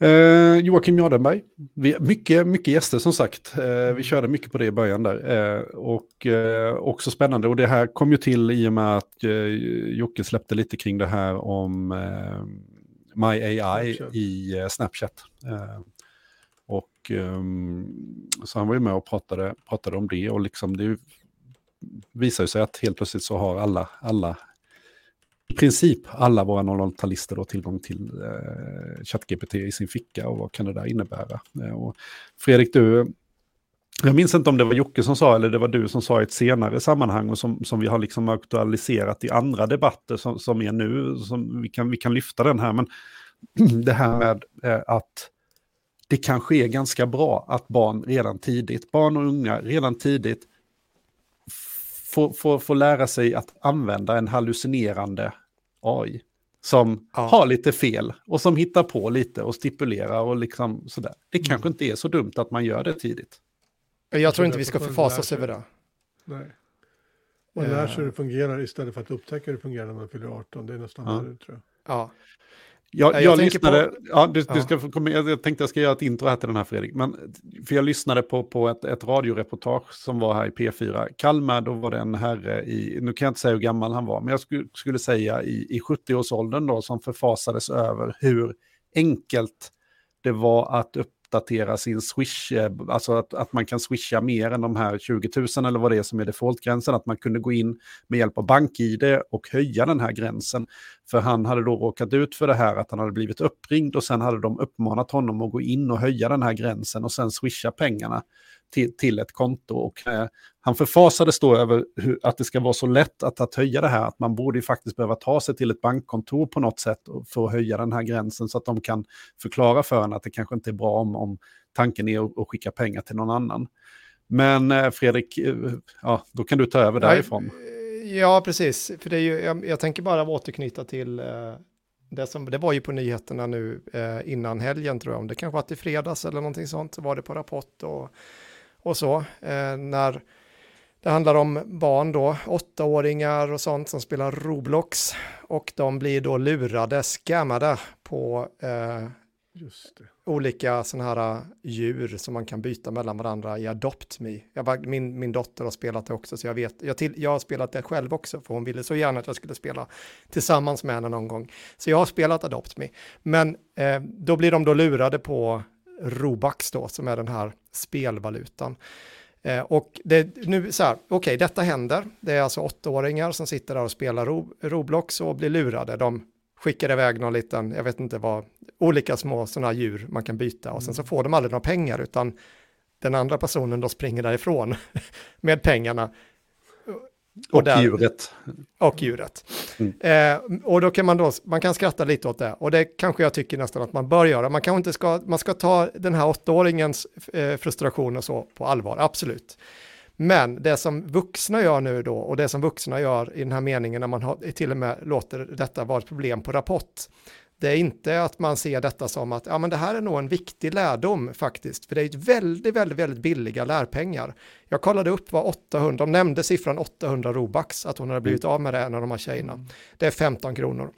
Eh, Joakim Jardenberg. Vi, mycket, mycket gäster som sagt. Eh, vi körde mycket på det i början där. Eh, och eh, också spännande. Och det här kom ju till i och med att eh, Jocke släppte lite kring det här om eh, My AI Snapchat. i eh, Snapchat. Och så han var ju med och pratade, pratade om det. Och liksom det visar sig att helt plötsligt så har alla, alla i princip alla våra 00-talister då tillgång till eh, ChatGPT i sin ficka och vad kan det där innebära? Eh, och Fredrik, du, jag minns inte om det var Jocke som sa eller det var du som sa i ett senare sammanhang och som, som vi har liksom aktualiserat i andra debatter som, som är nu, som vi kan, vi kan lyfta den här, men [clears throat] det här med eh, att det kanske är ganska bra att barn redan tidigt, barn och unga redan tidigt får, får, får lära sig att använda en hallucinerande AI som ja. har lite fel och som hittar på lite och stipulerar och liksom sådär. Det kanske mm. inte är så dumt att man gör det tidigt. Jag tror inte vi ska förfasa oss över det. Nej. Man lär sig hur det fungerar istället för att upptäcka hur det fungerar när man fyller 18. Det är nästan ja. det, tror jag. Ja. Jag, jag, jag lyssnade, på... ja, du, ja. Du ska komma, jag tänkte jag ska göra ett intro här till den här Fredrik, men för jag lyssnade på, på ett, ett radioreportage som var här i P4. Kalmar, då var det en herre i, nu kan jag inte säga hur gammal han var, men jag skulle, skulle säga i, i 70-årsåldern då, som förfasades över hur enkelt det var att upp, uppdatera sin swish, eh, alltså att, att man kan swisha mer än de här 20 000 eller vad det är som är defaultgränsen, att man kunde gå in med hjälp av BankID och höja den här gränsen. För han hade då råkat ut för det här att han hade blivit uppringd och sen hade de uppmanat honom att gå in och höja den här gränsen och sen swisha pengarna till, till ett konto. Och, eh, han förfasades då över hur, att det ska vara så lätt att, att höja det här, att man borde ju faktiskt behöva ta sig till ett bankkontor på något sätt för att höja den här gränsen så att de kan förklara för en att det kanske inte är bra om, om tanken är att, att skicka pengar till någon annan. Men eh, Fredrik, eh, ja, då kan du ta över därifrån. Ja, precis. För det är ju, jag, jag tänker bara återknyta till eh, det, som, det var ju på nyheterna nu eh, innan helgen tror jag, om det kanske var till fredags eller någonting sånt, så var det på Rapport och och så. Eh, när det handlar om barn då, åttaåringar och sånt som spelar Roblox och de blir då lurade, scammade på eh, olika sådana här eh, djur som man kan byta mellan varandra i Adopt Me. Jag, min, min dotter har spelat det också så jag vet, jag, till, jag har spelat det själv också för hon ville så gärna att jag skulle spela tillsammans med henne någon gång. Så jag har spelat Adopt Me. Men eh, då blir de då lurade på Robux då, som är den här spelvalutan. Eh, och det, nu så här, okej, okay, detta händer. Det är alltså åttaåringar som sitter där och spelar Ro, Roblox och blir lurade. De skickar iväg någon liten, jag vet inte vad, olika små sådana djur man kan byta och sen så mm. får de aldrig några pengar utan den andra personen då springer därifrån [laughs] med pengarna och, och där, djuret. Och djuret. Mm. Eh, och då kan man då, man kan skratta lite åt det. Och det kanske jag tycker nästan att man bör göra. Man kanske inte ska, man ska ta den här åttaåringens eh, frustration och så på allvar, absolut. Men det som vuxna gör nu då, och det som vuxna gör i den här meningen när man har, till och med låter detta vara ett problem på rapport, det är inte att man ser detta som att ja, men det här är nog en viktig lärdom faktiskt, för det är väldigt, väldigt, väldigt billiga lärpengar. Jag kollade upp vad 800, de nämnde siffran 800 Robux, att hon hade blivit mm. av med det, en av de här tjejerna. Mm. Det är 15 kronor.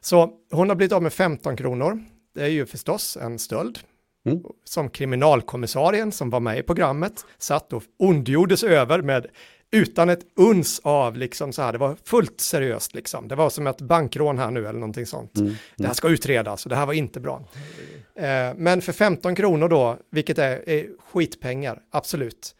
Så hon har blivit av med 15 kronor. Det är ju förstås en stöld. Mm. Som kriminalkommissarien som var med i programmet satt och ondgjordes över med utan ett uns av liksom så här, det var fullt seriöst liksom. Det var som ett bankrån här nu eller någonting sånt. Mm. Mm. Det här ska utredas och det här var inte bra. Eh, men för 15 kronor då, vilket är, är skitpengar, absolut,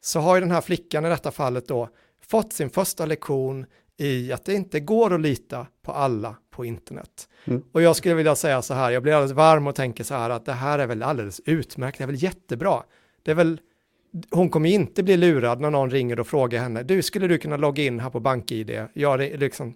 så har ju den här flickan i detta fallet då fått sin första lektion i att det inte går att lita på alla på internet. Mm. Och jag skulle vilja säga så här, jag blir alldeles varm och tänker så här att det här är väl alldeles utmärkt, det är väl jättebra. Det är väl hon kommer inte bli lurad när någon ringer och frågar henne, du skulle du kunna logga in här på BankID? Ja, det, liksom.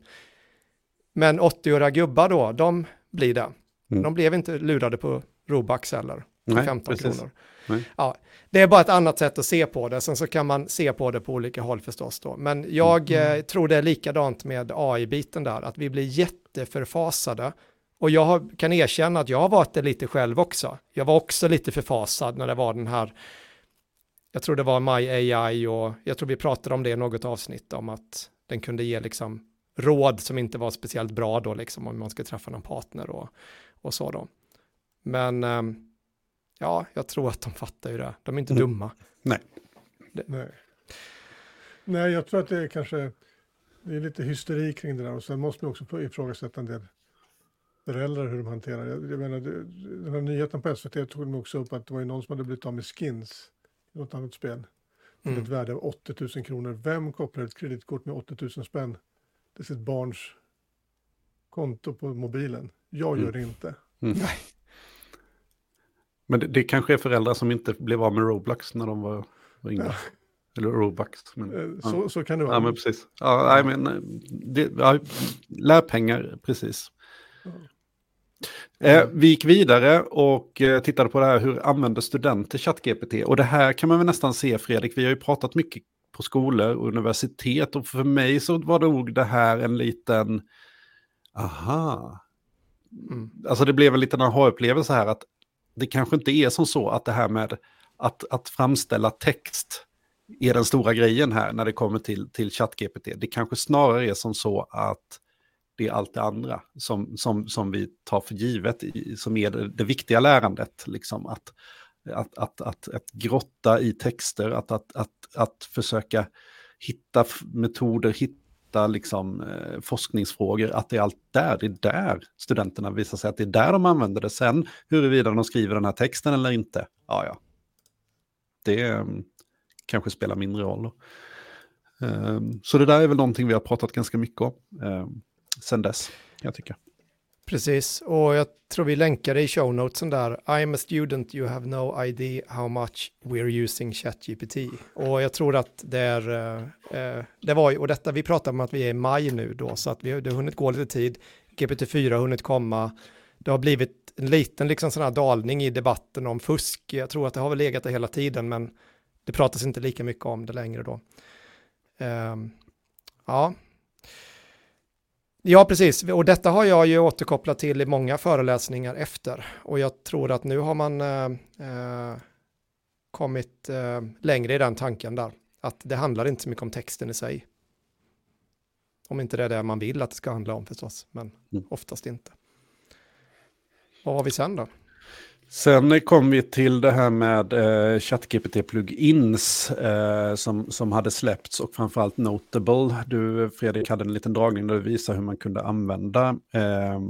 Men 80-åriga gubbar då, de blir det. Mm. De blev inte lurade på Robux eller Nej, 15 precis. kronor. Nej. Ja, det är bara ett annat sätt att se på det, sen så kan man se på det på olika håll förstås då. Men jag mm. eh, tror det är likadant med AI-biten där, att vi blir jätteförfasade. Och jag har, kan erkänna att jag har varit det lite själv också. Jag var också lite förfasad när det var den här jag tror det var My AI och jag tror vi pratade om det i något avsnitt om att den kunde ge liksom råd som inte var speciellt bra då liksom om man ska träffa någon partner och, och så då. Men ehm, ja, jag tror att de fattar ju det. De är inte mm. dumma. Nej. Det. Nej. Nej, jag tror att det är kanske det är lite hysteri kring det där och sen måste man också ifrågasätta en del föräldrar hur de hanterar det. Jag menar, den här nyheten på SVT tog de också upp att det var ju någon som hade blivit av med skins något annat spel. Till mm. ett värde av 80 000 kronor. Vem kopplar ett kreditkort med 80 000 spänn till sitt barns konto på mobilen? Jag gör mm. det inte. Mm. Nej. Men det, det, kanske är föräldrar som inte blev av med Roblox när de var, var yngre. Ja. Eller Robux. Men, eh, så, ja. så kan det vara. Ja, men precis. Ja, nej, men, eh, det, ja, lärpengar, precis. Eh, vi gick vidare och eh, tittade på det här, hur använder studenter ChatGPT? Och det här kan man väl nästan se, Fredrik, vi har ju pratat mycket på skolor och universitet och för mig så var det nog det här en liten, aha. Mm. Alltså det blev en liten aha-upplevelse här att det kanske inte är som så att det här med att, att framställa text är den stora grejen här när det kommer till, till ChatGPT. Det kanske snarare är som så att det är allt det andra som, som, som vi tar för givet, i, som är det, det, viktiga lärandet. Liksom, att, att, att, att, att grotta i texter, att, att, att, att försöka hitta metoder, hitta liksom, eh, forskningsfrågor, att det är allt där, det är där studenterna visar sig att det är där de använder det. Sen huruvida de skriver den här texten eller inte, ja ja. Det eh, kanske spelar mindre roll. Eh, så det där är väl någonting vi har pratat ganska mycket om. Ehm. Sen dess, jag tycker. Precis, och jag tror vi länkar i show notesen där. I'm a student, you have no idea how much we're using ChatGPT. Och jag tror att det är, eh, eh, det var ju, och detta vi pratar om att vi är i maj nu då, så att vi, det har hunnit gå lite tid. GPT-4 har hunnit komma. Det har blivit en liten liksom sån här dalning i debatten om fusk. Jag tror att det har väl legat där hela tiden, men det pratas inte lika mycket om det längre då. Eh, ja, Ja, precis. Och detta har jag ju återkopplat till i många föreläsningar efter. Och jag tror att nu har man eh, eh, kommit eh, längre i den tanken där. Att det handlar inte så mycket om texten i sig. Om inte det är det man vill att det ska handla om förstås, men mm. oftast inte. Vad har vi sen då? Sen kom vi till det här med eh, ChatGPT-plugins eh, som, som hade släppts och framförallt Notable. Du, Fredrik, hade en liten dragning där du visade hur man kunde använda eh,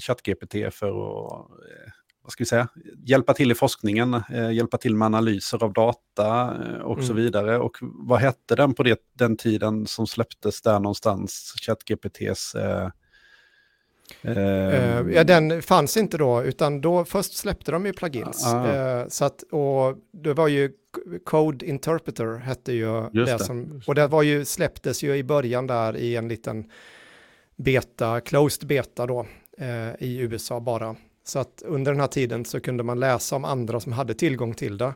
ChatGPT för att eh, vad ska vi säga, hjälpa till i forskningen, eh, hjälpa till med analyser av data eh, och mm. så vidare. Och vad hette den på det, den tiden som släpptes där någonstans, ChatGPTs eh, Uh, ja, den fanns inte då, utan då först släppte de ju plugins. Uh, så att, och det var ju Code Interpreter hette ju det, det, som, och det var ju, släpptes ju i början där i en liten beta, closed beta då, uh, i USA bara. Så att under den här tiden så kunde man läsa om andra som hade tillgång till det.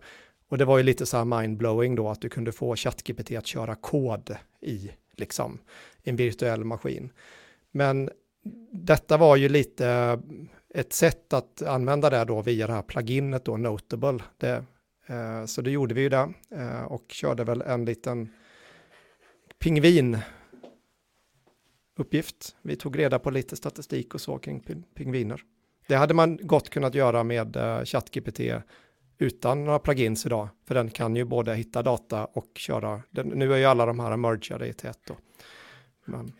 Och det var ju lite så här mindblowing då, att du kunde få ChatGPT att köra kod i, liksom, en virtuell maskin. Men detta var ju lite ett sätt att använda det då via det här pluginet då, Notable. Det, eh, så det gjorde vi ju det eh, och körde väl en liten pingvin uppgift. Vi tog reda på lite statistik och så kring pingviner. Det hade man gott kunnat göra med eh, ChatGPT utan några plugins idag, för den kan ju både hitta data och köra, den, nu är ju alla de här mergade i ett då. Men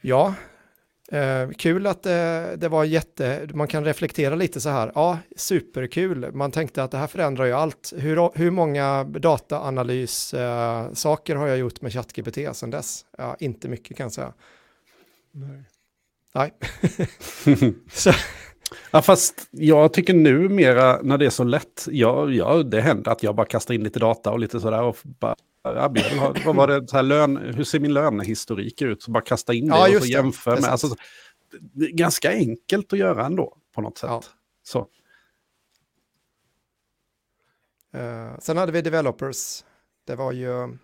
Ja, eh, kul att eh, det var jätte, man kan reflektera lite så här, ja, superkul, man tänkte att det här förändrar ju allt. Hur, hur många dataanalys-saker eh, har jag gjort med ChatGPT sedan dess? Ja, inte mycket kan jag säga. Nej. Nej. [laughs] så. Ja, fast jag tycker nu mera när det är så lätt, ja, ja, det händer att jag bara kastar in lite data och lite sådär och bara vad var det, så här lön, hur ser min lönehistorik ut? Så bara kasta in det ja, och så jämför med. Alltså, det är ganska enkelt att göra ändå på något sätt. Ja. Så. Uh, sen hade vi developers. Det var ju,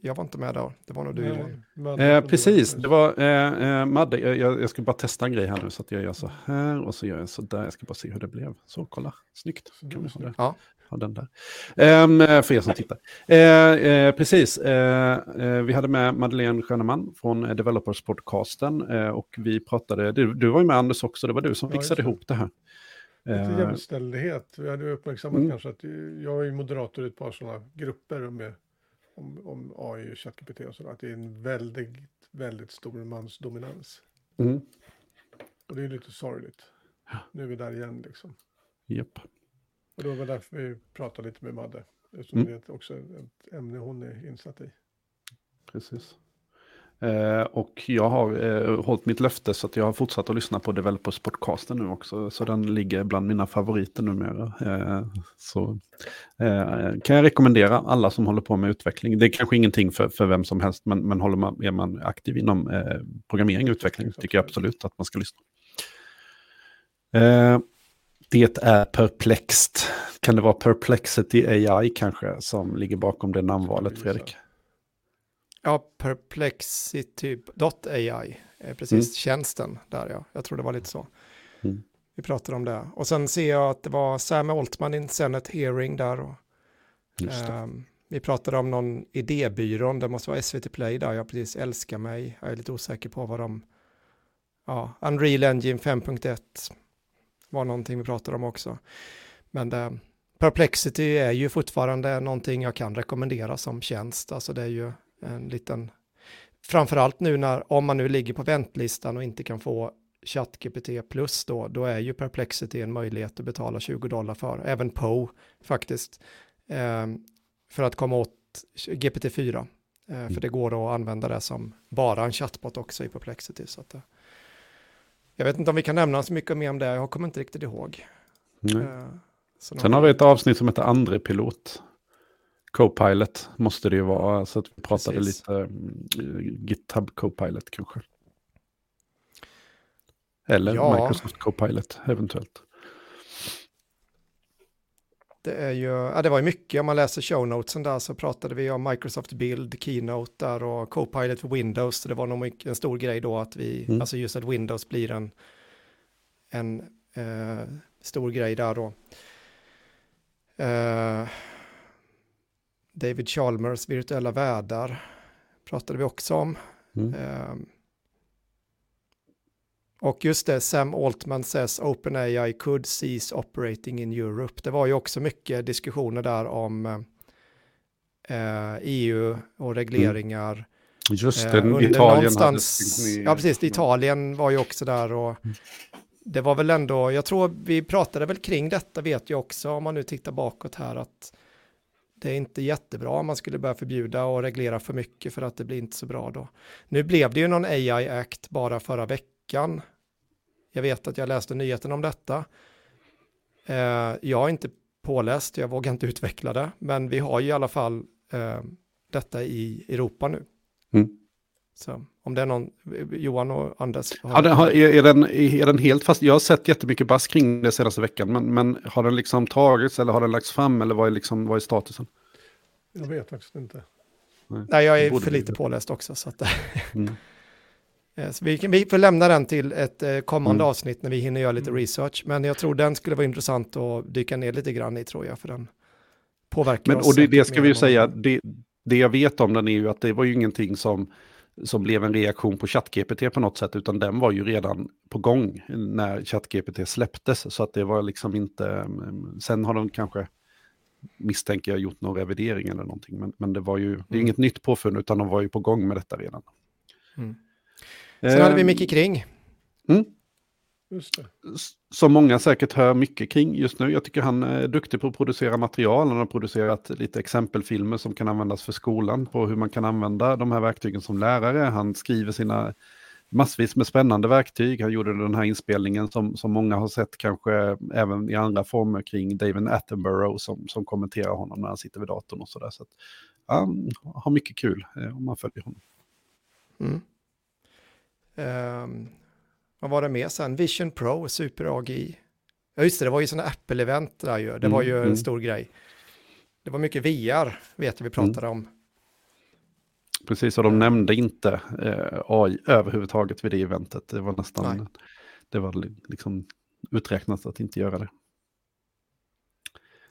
jag var inte med där, det var nog du. Ja, eh, precis, det var eh, eh, Madde, jag, jag ska bara testa en grej här nu så att jag gör så här och så gör jag så där. Jag ska bara se hur det blev. Så, kolla, snyggt. Ja. Ha den där. Eh, för er som tittar. Eh, eh, precis, eh, eh, vi hade med Madeleine Schöneman från Developers Podcasten och vi pratade, du, du var ju med Anders också, det var du som fixade ja, ihop det här. Lite jämställdhet. Vi hade uppmärksammat mm. kanske att jag är moderator i ett par sådana grupper med, om, om AI och ChatGPT och sådär. Att det är en väldigt, väldigt stor mansdominans. Mm. Och det är lite sorgligt. Nu är vi där igen liksom. Japp. Och det var därför vi pratade lite med Madde. Eftersom mm. det är också ett ämne hon är insatt i. Precis. Eh, och jag har eh, hållit mitt löfte så att jag har fortsatt att lyssna på Developers podcasten nu också. Så den ligger bland mina favoriter numera. Eh, så eh, kan jag rekommendera alla som håller på med utveckling. Det är kanske ingenting för, för vem som helst, men, men håller man, är man aktiv inom eh, programmering och utveckling tycker jag absolut att man ska lyssna. Det är perplext. Kan det vara Perplexity AI kanske som ligger bakom det namnvalet, Fredrik? Ja, perplexity.ai, precis mm. tjänsten där ja. Jag tror det var lite så. Mm. Vi pratade om det. Och sen ser jag att det var Sam Altman i en Senate hearing där. Och, um, vi pratade om någon idébyrån, det måste vara SVT Play där, jag precis älskar mig. Jag är lite osäker på vad de... Ja, Unreal Engine 5.1 var någonting vi pratade om också. Men det, Perplexity är ju fortfarande någonting jag kan rekommendera som tjänst. Alltså det är ju en liten, framförallt nu när, om man nu ligger på väntlistan och inte kan få ChatGPT plus då, då är ju Perplexity en möjlighet att betala 20 dollar för, även Poe faktiskt, eh, för att komma åt GPT-4. Eh, mm. För det går att använda det som bara en chatbot också i Perplexity. Så att, eh, jag vet inte om vi kan nämna så mycket mer om det, jag kommer inte riktigt ihåg. Eh, Sen har vi ett avsnitt som heter Andre pilot. Copilot måste det ju vara, så att vi pratade Precis. lite uh, GitHub Copilot kanske. Eller ja. Microsoft Copilot eventuellt. Det, är ju, ja, det var ju mycket, om man läser show notesen där så pratade vi om Microsoft Build, Keynote där och Copilot för Windows. Så det var nog en stor grej då att vi, mm. alltså just att Windows blir en, en eh, stor grej där då. Eh, David Chalmers virtuella världar pratade vi också om. Mm. Eh, och just det, Sam Altman says OpenAI could cease operating in Europe. Det var ju också mycket diskussioner där om eh, EU och regleringar. Mm. Just det, eh, Italien Ja, precis, Italien var ju också där och mm. det var väl ändå, jag tror vi pratade väl kring detta vet jag också, om man nu tittar bakåt här, att det är inte jättebra om man skulle börja förbjuda och reglera för mycket för att det blir inte så bra då. Nu blev det ju någon AI Act bara förra veckan. Jag vet att jag läste nyheten om detta. Eh, jag är inte påläst, jag vågar inte utveckla det, men vi har ju i alla fall eh, detta i Europa nu. Mm. Så om det är någon, Johan och Anders? Har... Ja, är, den, är den helt fast? Jag har sett jättemycket bass kring det senaste veckan, men, men har den liksom tagits eller har den lagts fram eller vad är, liksom, vad är statusen? Jag vet faktiskt inte. Nej, Nej jag är för lite påläst också. Så, att, mm. Eh, så vi, vi får lämna den till ett eh, kommande mm. avsnitt när vi hinner göra lite mm. research. Men jag tror den skulle vara intressant att dyka ner lite grann i tror jag, för den påverkar men, oss. Och det, det ska vi ju säga, det, det jag vet om den är ju att det var ju ingenting som som blev en reaktion på ChatGPT på något sätt, utan den var ju redan på gång när ChatGPT släpptes. Så att det var liksom inte, mm, sen har de kanske, misstänker jag, gjort någon revidering eller någonting. Men, men det var ju, det är mm. inget nytt påfund, utan de var ju på gång med detta redan. Mm. Sen hade vi ehm, Micke Kring. Mm. Som många säkert hör mycket kring just nu. Jag tycker han är duktig på att producera material. Han har producerat lite exempelfilmer som kan användas för skolan på hur man kan använda de här verktygen som lärare. Han skriver sina massvis med spännande verktyg. Han gjorde den här inspelningen som, som många har sett kanske även i andra former kring David Attenborough som, som kommenterar honom när han sitter vid datorn och sådär. Så att, han har mycket kul eh, om man följer honom. Mm. Um, vad var det mer sen? Vision Pro, Super AGI. Ja just det, det var ju sådana Apple-event där ju. Det var ju mm, en stor grej. Det var mycket VR, vet vi pratade mm. om. Precis, och de nämnde inte eh, AI överhuvudtaget vid det eventet. Det var nästan, Nej. det var liksom uträknat att inte göra det.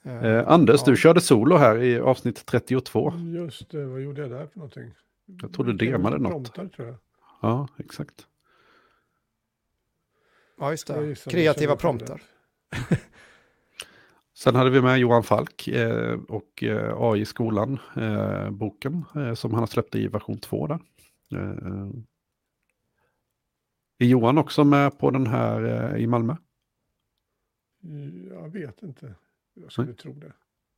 Eh, Anders, ja. du körde solo här i avsnitt 32. Just det, vad gjorde jag där för någonting? Jag tror du demade något. Promptar, tror jag. Ja, exakt. Ja, just det. Kreativa promptar. [laughs] Sen hade vi med Johan Falk eh, och eh, AI i skolan, eh, boken eh, som han har släppt i version 2 där. Är Johan också med på den här i Malmö? Jag vet inte. Jag skulle Nej. tro det.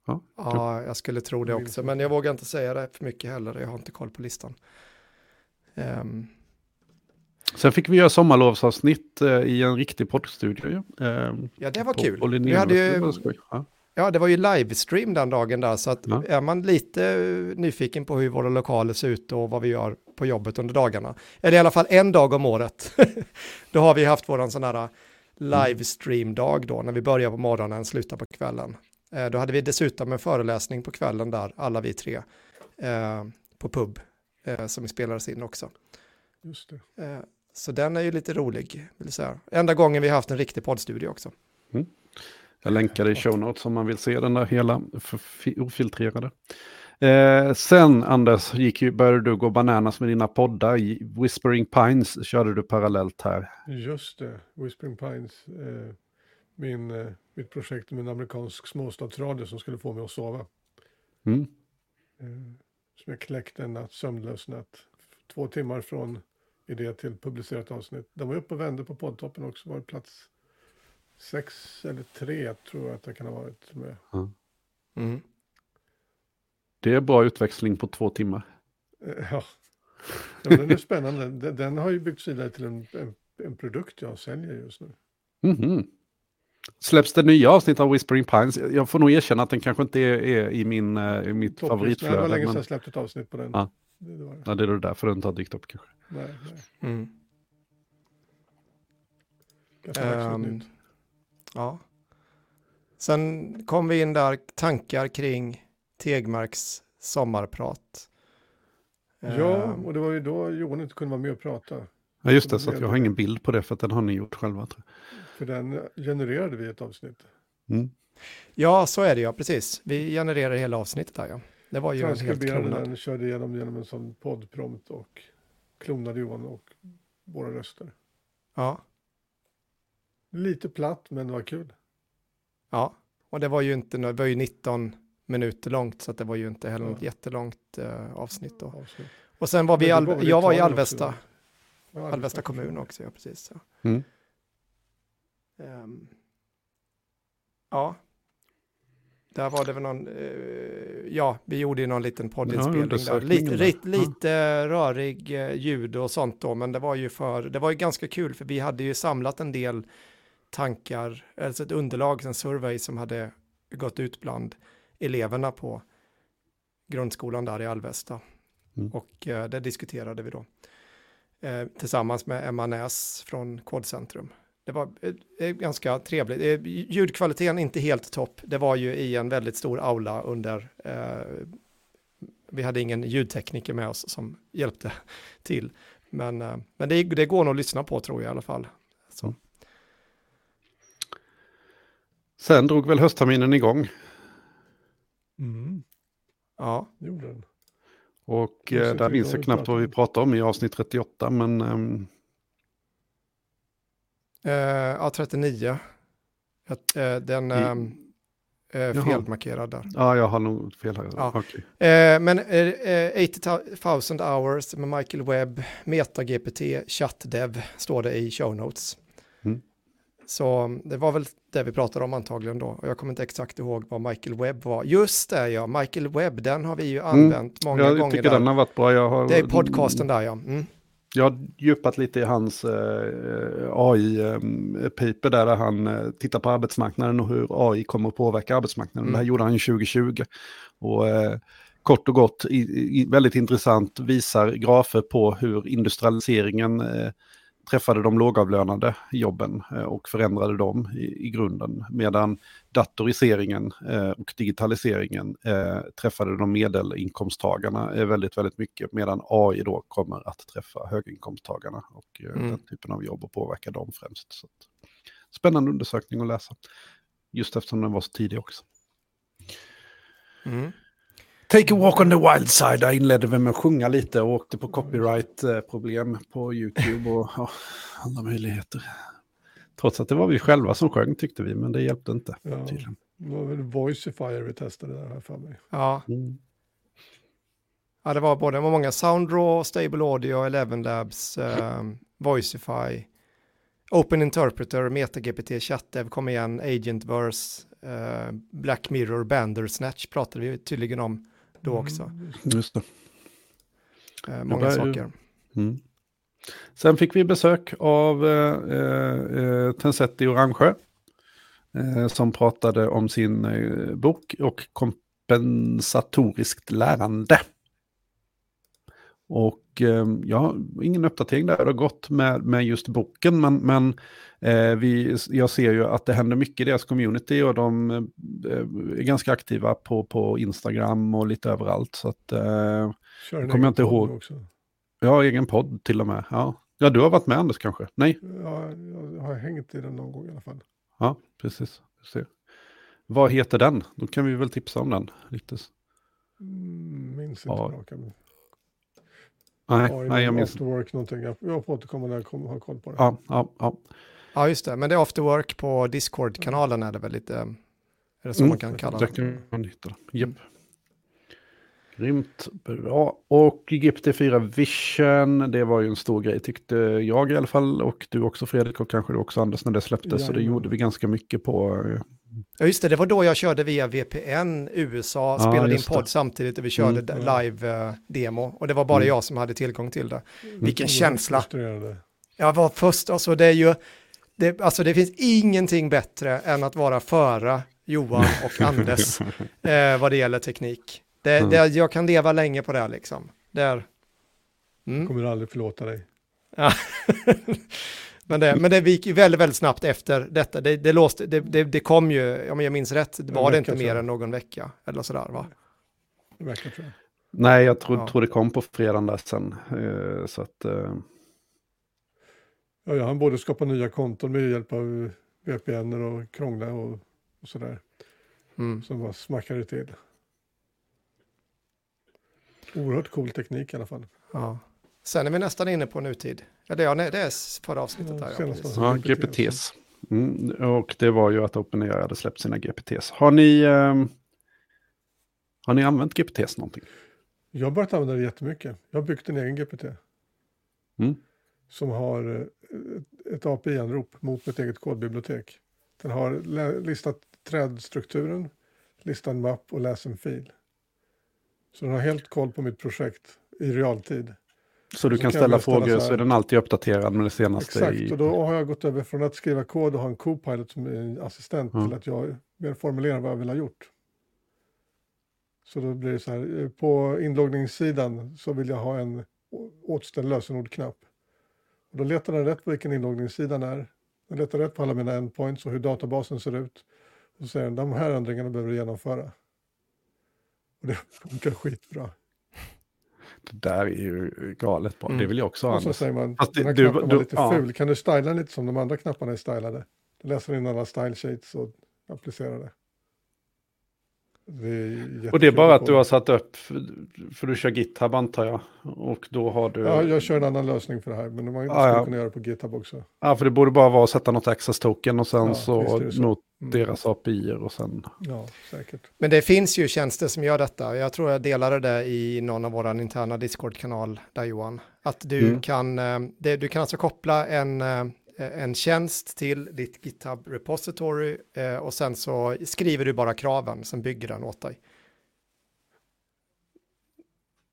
Ja, ja, jag skulle tro det också, men jag vågar inte säga det för mycket heller. Jag har inte koll på listan. Um. Sen fick vi göra sommarlovsavsnitt eh, i en riktig poddstudio. Eh, ja, det var på, kul. På vi hade ju, ja. ja. det var ju livestream den dagen där, så att ja. är man lite nyfiken på hur våra lokaler ser ut och vad vi gör på jobbet under dagarna, eller i alla fall en dag om året, [laughs] då har vi haft våran sån här livestream-dag då, när vi börjar på morgonen, slutar på kvällen. Eh, då hade vi dessutom en föreläsning på kvällen där, alla vi tre, eh, på pub, eh, som spelades in också. Just det. Så den är ju lite rolig, vill säga. Enda gången vi har haft en riktig poddstudio också. Mm. Jag länkar i show notes om man vill se den där hela ofiltrerade. Eh, sen Anders, gick ju, började du gå bananas med dina poddar. Whispering Pines körde du parallellt här. Just det, Whispering Pines. Eh, min, eh, mitt projekt med en amerikansk småstadsradio som skulle få mig att sova. Mm. Eh, som jag kläckte en natt, sömnlös natt. Två timmar från idé till publicerat avsnitt. Den var uppe och vände på poddtoppen också, var plats sex eller tre tror jag att det kan ha varit med. Mm. Mm. Det är bra utväxling på två timmar. Eh, ja, ja den är spännande. Den, den, har ju byggts vidare till en, en, en, produkt jag säljer just nu. Mm -hmm. Släpps det nya avsnitt av Whispering Pines? Jag får nog erkänna att den kanske inte är, är i, min, uh, i mitt favoritflöde. Det var länge sedan jag släppte ett avsnitt på den. Ja. Det, det, var det. Ja, det är därför den inte har dykt upp kanske. Nej, nej. Mm. Um, ja. Sen kom vi in där, tankar kring Tegmarks sommarprat. Ja, ehm. och det var ju då Johan inte kunde vara med och prata. Ja, just det, så jag har ingen bild på det för att den har ni gjort själva. Tror jag. För den genererade vi ett avsnitt. Mm. Ja, så är det ja, precis. Vi genererar hela avsnittet här ja. Det var ju en helt klonad. den, körde igenom genom en sån poddprompt och klonade Johan och våra röster. Ja. Lite platt, men det var kul. Ja, och det var ju inte, det var ju 19 minuter långt, så det var ju inte heller ja. något jättelångt uh, avsnitt då. Avsnitt. Och sen var vi, Al var jag var i Alvesta, ja, Alvesta kommun också, ja precis. Ja. Mm. Um, ja, där var det väl någon, uh, ja, vi gjorde ju någon liten poddinspelning ja, där. Lite, lite, lite rörig uh, ljud och sånt då, men det var ju för, det var ju ganska kul, för vi hade ju samlat en del tankar, alltså ett underlag, en survey som hade gått ut bland eleverna på grundskolan där i Alvesta. Mm. Och eh, det diskuterade vi då eh, tillsammans med Emma Näs från Kodcentrum. Det var eh, ganska trevligt. Eh, ljudkvaliteten inte helt topp. Det var ju i en väldigt stor aula under eh, vi hade ingen ljudtekniker med oss som hjälpte [laughs] till. Men, eh, men det, det, går nog att lyssna på tror jag i alla fall. Så. Mm. Sen drog väl höstterminen igång. Mm. Ja. Gjorde den. Och eh, där minns jag knappt vad vi pratade om i avsnitt 38, men... Uh, ja, 39. Uh, den um, uh, felmarkerad där. Ja, jag har nog fel här. Ja. Okay. Uh, men uh, 80 000 hours med Michael Webb, MetaGPT, ChatDev står det i show notes. Så det var väl det vi pratade om antagligen då. Och jag kommer inte exakt ihåg vad Michael Webb var. Just det ja, Michael Webb, den har vi ju mm. använt mm, många jag gånger. Jag tycker där. den har varit bra. Har, det är podcasten där ja. Mm. Jag har djupat lite i hans eh, AI-paper där, där han eh, tittar på arbetsmarknaden och hur AI kommer att påverka arbetsmarknaden. Mm. Det här gjorde han 2020. Och eh, kort och gott, i, i, väldigt intressant, visar grafer på hur industrialiseringen eh, träffade de lågavlönade jobben eh, och förändrade dem i, i grunden. Medan datoriseringen eh, och digitaliseringen eh, träffade de medelinkomsttagarna väldigt, väldigt mycket. Medan AI då kommer att träffa höginkomsttagarna och mm. den typen av jobb och påverka dem främst. Så spännande undersökning att läsa. Just eftersom den var så tidig också. Mm. Take a walk on the wild side. Jag inledde vi med att sjunga lite och åkte på copyright-problem på YouTube och ja, alla möjligheter. Trots att det var vi själva som sjöng tyckte vi, men det hjälpte inte. Ja, tydligen. det var väl Voicifier vi testade där här för mig. Ja. Mm. Ja, det var både många Soundraw, Stable Audio, Eleven Labs, eh, Voicify, Open Interpreter, MetaGPT, ChatDev, kom igen, Agentverse, eh, Black Mirror, Bandersnatch pratade vi tydligen om då mm, också. Just det. Eh, många det saker. Mm. Sen fick vi besök av eh, eh, Tensetti Orangsjö eh, som pratade om sin eh, bok och kompensatoriskt lärande. Och eh, ja, ingen uppdatering där, det har gått med, med just boken, men, men eh, vi, jag ser ju att det händer mycket i deras community och de eh, är ganska aktiva på, på Instagram och lite överallt. Så att, eh, kommer jag inte ihåg. Också. Ja, egen podd till och med. Ja. ja, du har varit med Anders kanske? Nej? Ja, jag har hängt i den någon gång i alla fall. Ja, precis. Vad heter den? Då kan vi väl tipsa om den lite. Mm, minns inte ja. bra. Kan Nej, ja, nej jag minns After work någonting. Jag får återkomma när jag kommer ha koll på det. Ja, ja, ja. Ja, just det. Men det är after work på Discord-kanalen är det väl lite, är det så mm, man kan kalla det? Det kan man hitta. Yep. Grymt bra. Och GPT-4 Vision, det var ju en stor grej tyckte jag i alla fall. Och du också Fredrik och kanske du också Anders när det släpptes. Ja, så det gjorde vi ganska mycket på. Ja just det, det var då jag körde via VPN USA, ja, spelade in podd det. samtidigt och vi körde mm. live-demo. Och det var bara mm. jag som hade tillgång till det. Mm. Vilken mm. känsla. Jag var först, alltså det är ju, det, alltså det finns ingenting bättre än att vara före Johan och [laughs] Anders eh, vad det gäller teknik. Det, mm. det, jag kan leva länge på det liksom. Det är... Mm. Kommer aldrig förlåta dig. [laughs] [laughs] men, det, men det gick ju väldigt, väldigt snabbt efter detta. Det, det, låste, det, det, det kom ju, om jag minns rätt, det var det inte mer än någon vecka eller sådär va? Vecka tror jag. Nej, jag tror, ja. tror det kom på fredagen där sen. Eh, så att, uh... ja, jag hann både skapa nya konton med hjälp av VPN och krångla och, och sådär. Mm. Som bara smackade till. Oerhört cool teknik i alla fall. Ja. Sen är vi nästan inne på nutid. Eller ja, nej, det är förra avsnittet. Där, ja, ja, GPTs. Mm, och det var ju att OpenAI hade släppt sina GPTs. Har ni, eh, har ni använt GPTs någonting? Jag har börjat använda det jättemycket. Jag har byggt en egen GPT. Mm. Som har eh, ett API-anrop mot mitt eget kodbibliotek. Den har listat trädstrukturen, listat en mapp och läst en fil. Så den har helt koll på mitt projekt i realtid. Så du så kan, ställa frågor så, så, är den alltid uppdaterad med det senaste? Exakt, i... och då har jag gått över från att skriva kod och ha en Copilot som en assistent mm. till att jag mer formulerar vad jag vill ha gjort. Så då blir det så här, eh, på inloggningssidan så vill jag ha en återställd lösenordknapp. Och då letar den rätt på vilken inloggningssidan är. Den letar rätt på alla mina endpoints och hur databasen ser ut. Och så säger den, de här ändringarna behöver du genomföra. Och det [laughs] funkar skitbra. Det där är ju galet bra. Mm. Det vill jag också ha. Och så säger man, Fast den här du, knappen var lite ja. ful. Kan du styla lite som de andra knapparna är stylade? Då läser in alla style shades och applicerar det. Det och det är bara att du har satt upp, för du kör GitHub antar jag. Och då har du... Ja, jag kör en annan lösning för det här, men man ah, skulle ja. kunna göra på GitHub också. Ja, för det borde bara vara att sätta något access token och sen ja, så, så. nå mm. Deras API och sen... Ja, säkert. Men det finns ju tjänster som gör detta. Jag tror jag delade det i någon av våra interna Discord-kanal där Johan. Att du mm. kan, eh, det, du kan alltså koppla en eh, en tjänst till ditt GitHub repository eh, och sen så skriver du bara kraven, som bygger den åt dig.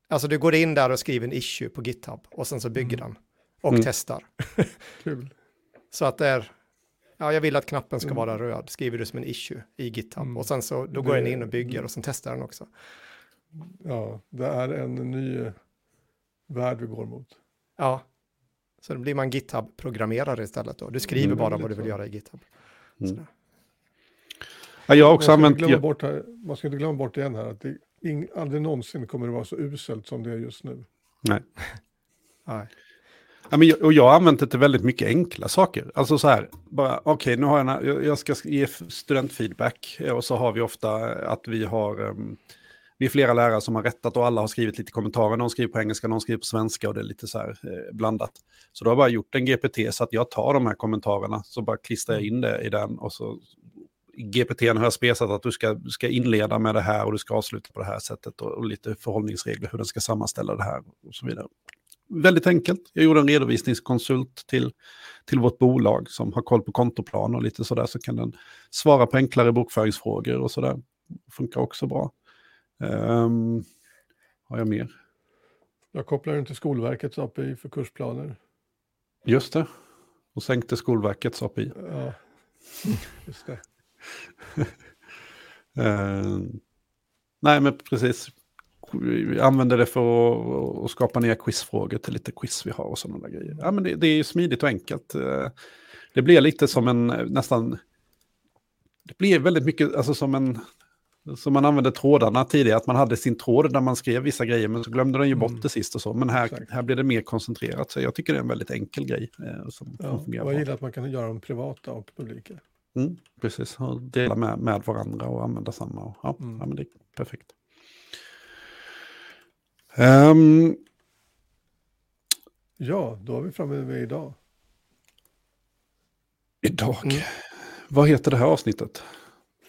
Alltså du går in där och skriver en issue på GitHub och sen så bygger mm. den och mm. testar. [laughs] Kul. Så att det är, ja jag vill att knappen ska mm. vara röd, skriver du som en issue i GitHub mm. och sen så då går den in och bygger och sen testar den också. Ja, det är en ny värld vi går mot. Ja, så då blir man GitHub-programmerare istället då. Du skriver mm, bara vad du vill göra i GitHub. Mm. Ja, jag har också man använt... Bort här, man ska inte glömma bort igen här att det ing, aldrig någonsin kommer det vara så uselt som det är just nu. Nej. [laughs] Nej. Ja, men jag, och jag har använt det till väldigt mycket enkla saker. Alltså så här, bara okej, okay, nu har jag, jag ska ge studentfeedback eh, och så har vi ofta att vi har um, vi är flera lärare som har rättat och alla har skrivit lite kommentarer. Någon skriver på engelska, någon skriver på svenska och det är lite så här eh, blandat. Så då har jag bara gjort en GPT så att jag tar de här kommentarerna, så bara klistrar jag in det i den och så GPT har jag spesat att du ska, ska inleda med det här och du ska avsluta på det här sättet och, och lite förhållningsregler hur den ska sammanställa det här och så vidare. Väldigt enkelt. Jag gjorde en redovisningskonsult till, till vårt bolag som har koll på kontoplan och lite sådär så kan den svara på enklare bokföringsfrågor och sådär. Funkar också bra. Um, har jag mer? Jag kopplar inte Skolverkets API för kursplaner. Just det. Och sänkte Skolverkets API. Ja, [laughs] just det. uh, nej, men precis. Använder det för att, skapa nya quizfrågor till lite quiz vi har och sådana där grejer. Ja, men det, det är smidigt och enkelt. Uh, det blir lite som en nästan... Det blir väldigt mycket alltså som en som man använde trådarna tidigare, att man hade sin tråd där man skrev vissa grejer, men så glömde den ju bort mm. det sist och så. Men här, här blir det mer koncentrerat, så jag tycker det är en väldigt enkel grej. Eh, som ja, och jag gillar att man kan göra dem privata och publika. Mm, precis, och dela med, med varandra och använda samma. Och, ja, mm. ja, men det är perfekt. Um, ja, då är vi framme vid idag. Idag? Mm. Vad heter det här avsnittet?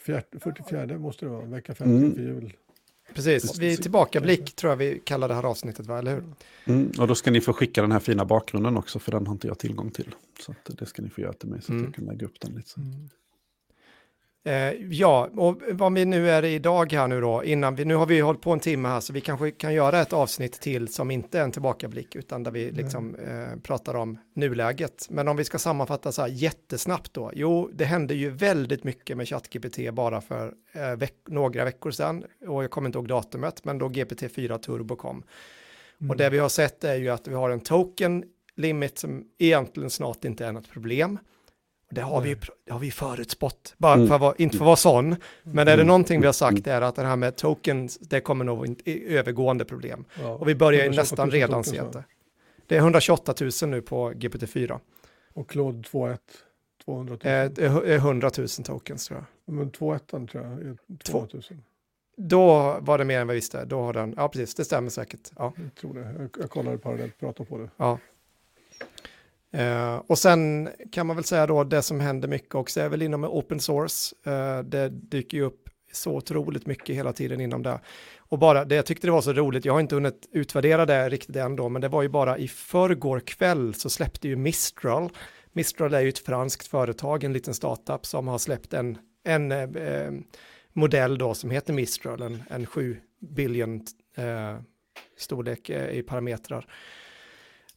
44 måste det vara, vecka 50 mm. för jul. Precis, vi är tillbakablick tror jag vi kallar det här avsnittet, va? eller hur? Mm, och då ska ni få skicka den här fina bakgrunden också, för den har inte jag tillgång till. Så det ska ni få göra till mig, så att mm. jag kan lägga upp den lite. Mm. Eh, ja, och vad vi nu är idag här nu då, innan vi, nu har vi hållit på en timme här, så vi kanske kan göra ett avsnitt till som inte är en tillbakablick, utan där vi liksom eh, pratar om nuläget. Men om vi ska sammanfatta så här jättesnabbt då, jo, det hände ju väldigt mycket med ChatGPT bara för eh, veck några veckor sedan, och jag kommer inte ihåg datumet, men då GPT-4 Turbo kom. Mm. Och det vi har sett är ju att vi har en token limit som egentligen snart inte är något problem. Det har, vi, det har vi förutspått, bara mm. för vara, inte för att vara sån. Men är det mm. någonting vi har sagt är att det här med tokens, det kommer nog inte övergående problem. Ja. Och vi börjar ju nästan redan se det. Det är 128 000 nu på GPT-4. Och Claude 2.1, 200 000? Det är 100 000 tokens tror jag. Men 2.1 tror jag är 200 000. Då var det mer än vad jag visste. Då har den, ja precis, det stämmer säkert. Ja. Jag tror det. Jag, jag kollade parallellt, pratade på det. Ja. Uh, och sen kan man väl säga då det som händer mycket också är väl inom open source. Uh, det dyker ju upp så otroligt mycket hela tiden inom det. Och bara det jag tyckte det var så roligt, jag har inte hunnit utvärdera det riktigt än då, men det var ju bara i förrgår kväll så släppte ju Mistral. Mistral är ju ett franskt företag, en liten startup som har släppt en, en eh, modell då som heter Mistral, en, en 7 billion eh, storlek eh, i parametrar.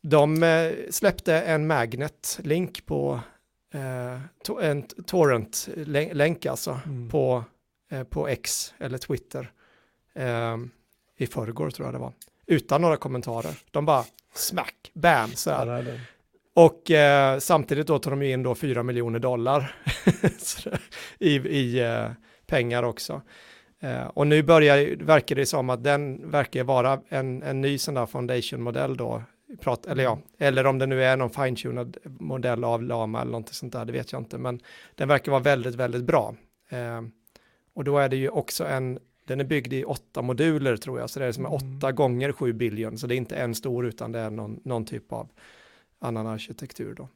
De eh, släppte en magnet-länk på eh, en torrent-länk alltså mm. på, eh, på X eller Twitter i förrgår tror jag det var. Utan några kommentarer. De bara smack, bam, så här. Och eh, samtidigt då tar de in då 4 miljoner dollar [laughs] i, i eh, pengar också. Eh, och nu börjar, verkar det som att den verkar vara en, en ny sån där foundation-modell då prat, eller ja, eller om det nu är någon fine-tunad modell av Lama eller något sånt där, det vet jag inte, men den verkar vara väldigt, väldigt bra. Eh, och då är det ju också en, den är byggd i åtta moduler tror jag, så det är som mm. åtta gånger sju biljon, så det är inte en stor utan det är någon, någon typ av annan arkitektur då.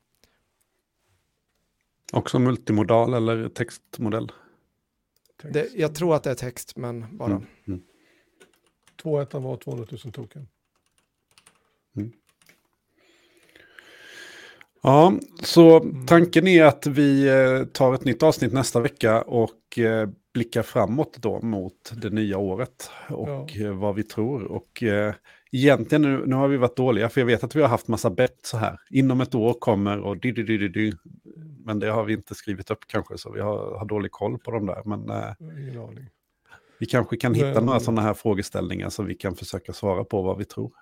Också multimodal eller textmodell? Text. Det, jag tror att det är text, men bara. Mm. Mm. Två ettan var 200 000 token. Mm. Ja, så tanken är att vi eh, tar ett nytt avsnitt nästa vecka och eh, blickar framåt då mot det nya året och ja. Eh, vad vi tror. Och egentligen, nu, nu har vi varit dåliga, för jag vet att vi har haft massa bett så här. Inom ett år kommer och dy, dy, dy, dy, Men det har vi inte skrivit upp kanske, så vi har, har dålig koll på dem där. Men vi kanske kan hitta men, några sådana här frågeställningar som vi kan försöka svara på vad vi tror.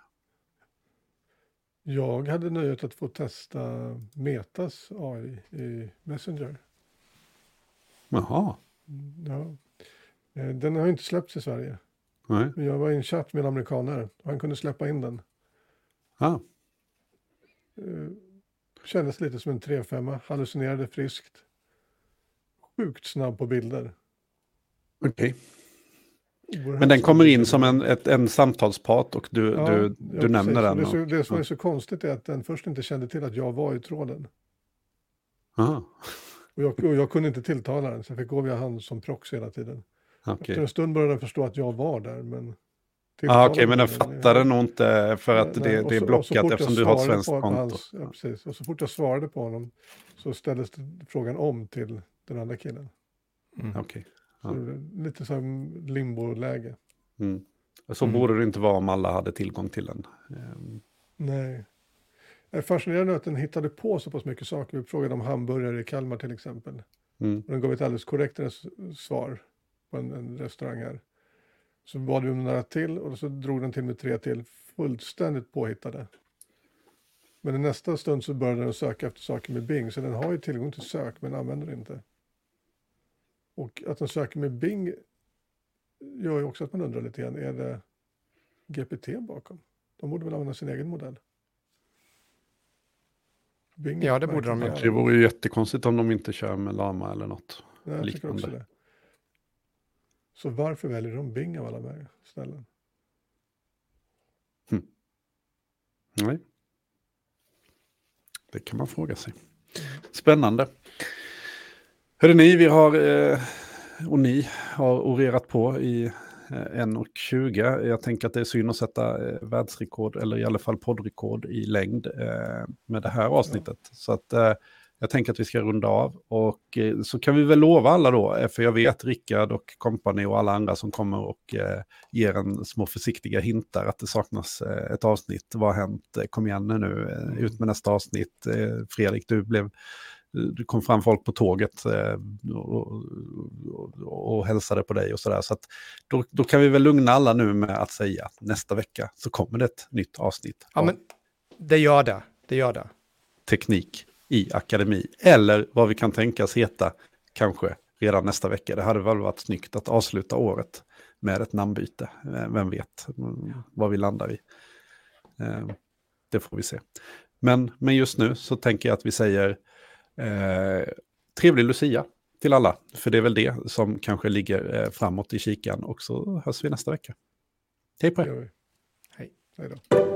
Jag hade nöjet att få testa Metas AI i Messenger. Jaha. Mm, ja. Eh, den har inte släppts i Sverige. Nej. Men jag var i en chatt med amerikaner och han kunde släppa in den. Ah. Kändes lite som en 3-5, hallucinerade friskt. Sjukt snabb på bilder. Okej. Okay. Men den kommer in som en, ett, en samtalspart och du, ja, du, du ja, nämner den. Det, så, det som är så konstigt är att den först inte kände till att jag var i tråden. Aha. Och jag, och jag kunde inte tilltala den, så jag fick gå via han som proxy hela tiden. Okay. Efter en stund började den förstå att jag var där, men... Ah, Okej, okay, men den fattade nog inte för att nej, det, det är blockat eftersom du har ett svenskt konto. Hans, ja, precis. Och så fort jag svarade på honom så ställdes frågan om till den andra killen. Mm. Okej. Okay. Ja. Lite som limbo-läge. Mm. Så mm. borde det inte vara om alla hade tillgång till den. Um. Nej. Det är fascinerande att den hittade på så pass mycket saker. Vi frågade om hamburgare i Kalmar till exempel. Mm. Och den gav ett alldeles korrekt svar på en, en restaurang här. Så bad vi om några till och så drog den till med tre till. Fullständigt påhittade. Men i nästa stund så började den söka efter saker med Bing. Så den har ju tillgång till sök men använder det inte. Och att den söker med Bing gör ju också att man undrar lite grann. Är det GPT bakom? De borde väl använda sin egen modell. Bing ja, det borde de göra. Det vore ju jättekonstigt om de inte kör med Lama eller något Nej, liknande. Så varför väljer de Bing av alla ställen? Hmm. Nej. Det kan man fråga sig. Spännande. Hörde ni, vi har, eh, och ni har orerat på i 1.20. Eh, Jag tänker att det är synd att sätta eh, världsrekord, eller i alla fall poddrekord i längd med det här avsnittet. Så att jag tänker att vi ska runda av. Och så kan vi väl lova alla då, för jag vet Rickard och kompani och alla andra som kommer och ger en små försiktiga hintar att det saknas ett avsnitt. Vad har hänt? Kom igen nu, ut med nästa avsnitt. Fredrik, du blev det kom fram folk på tåget eh, och, och, och hälsade på dig och sådär. Så, så då, då kan vi väl lugna alla nu med att säga att nästa vecka så kommer det ett nytt avsnitt. Ja, men det gör det. Det gör det. Teknik i akademi. Eller vad vi kan tänkas heta kanske redan nästa vecka. Det hade väl varit snyggt att avsluta året med ett namnbyte. Eh, vem vet vad vi landar i. Eh, det får vi se. Men, men just nu så tänker jag att vi säger Eh, trevlig Lucia till alla, för det är väl det som kanske ligger eh, framåt i kikan och så hörs vi nästa vecka. Hej på er. Hej. Hej då.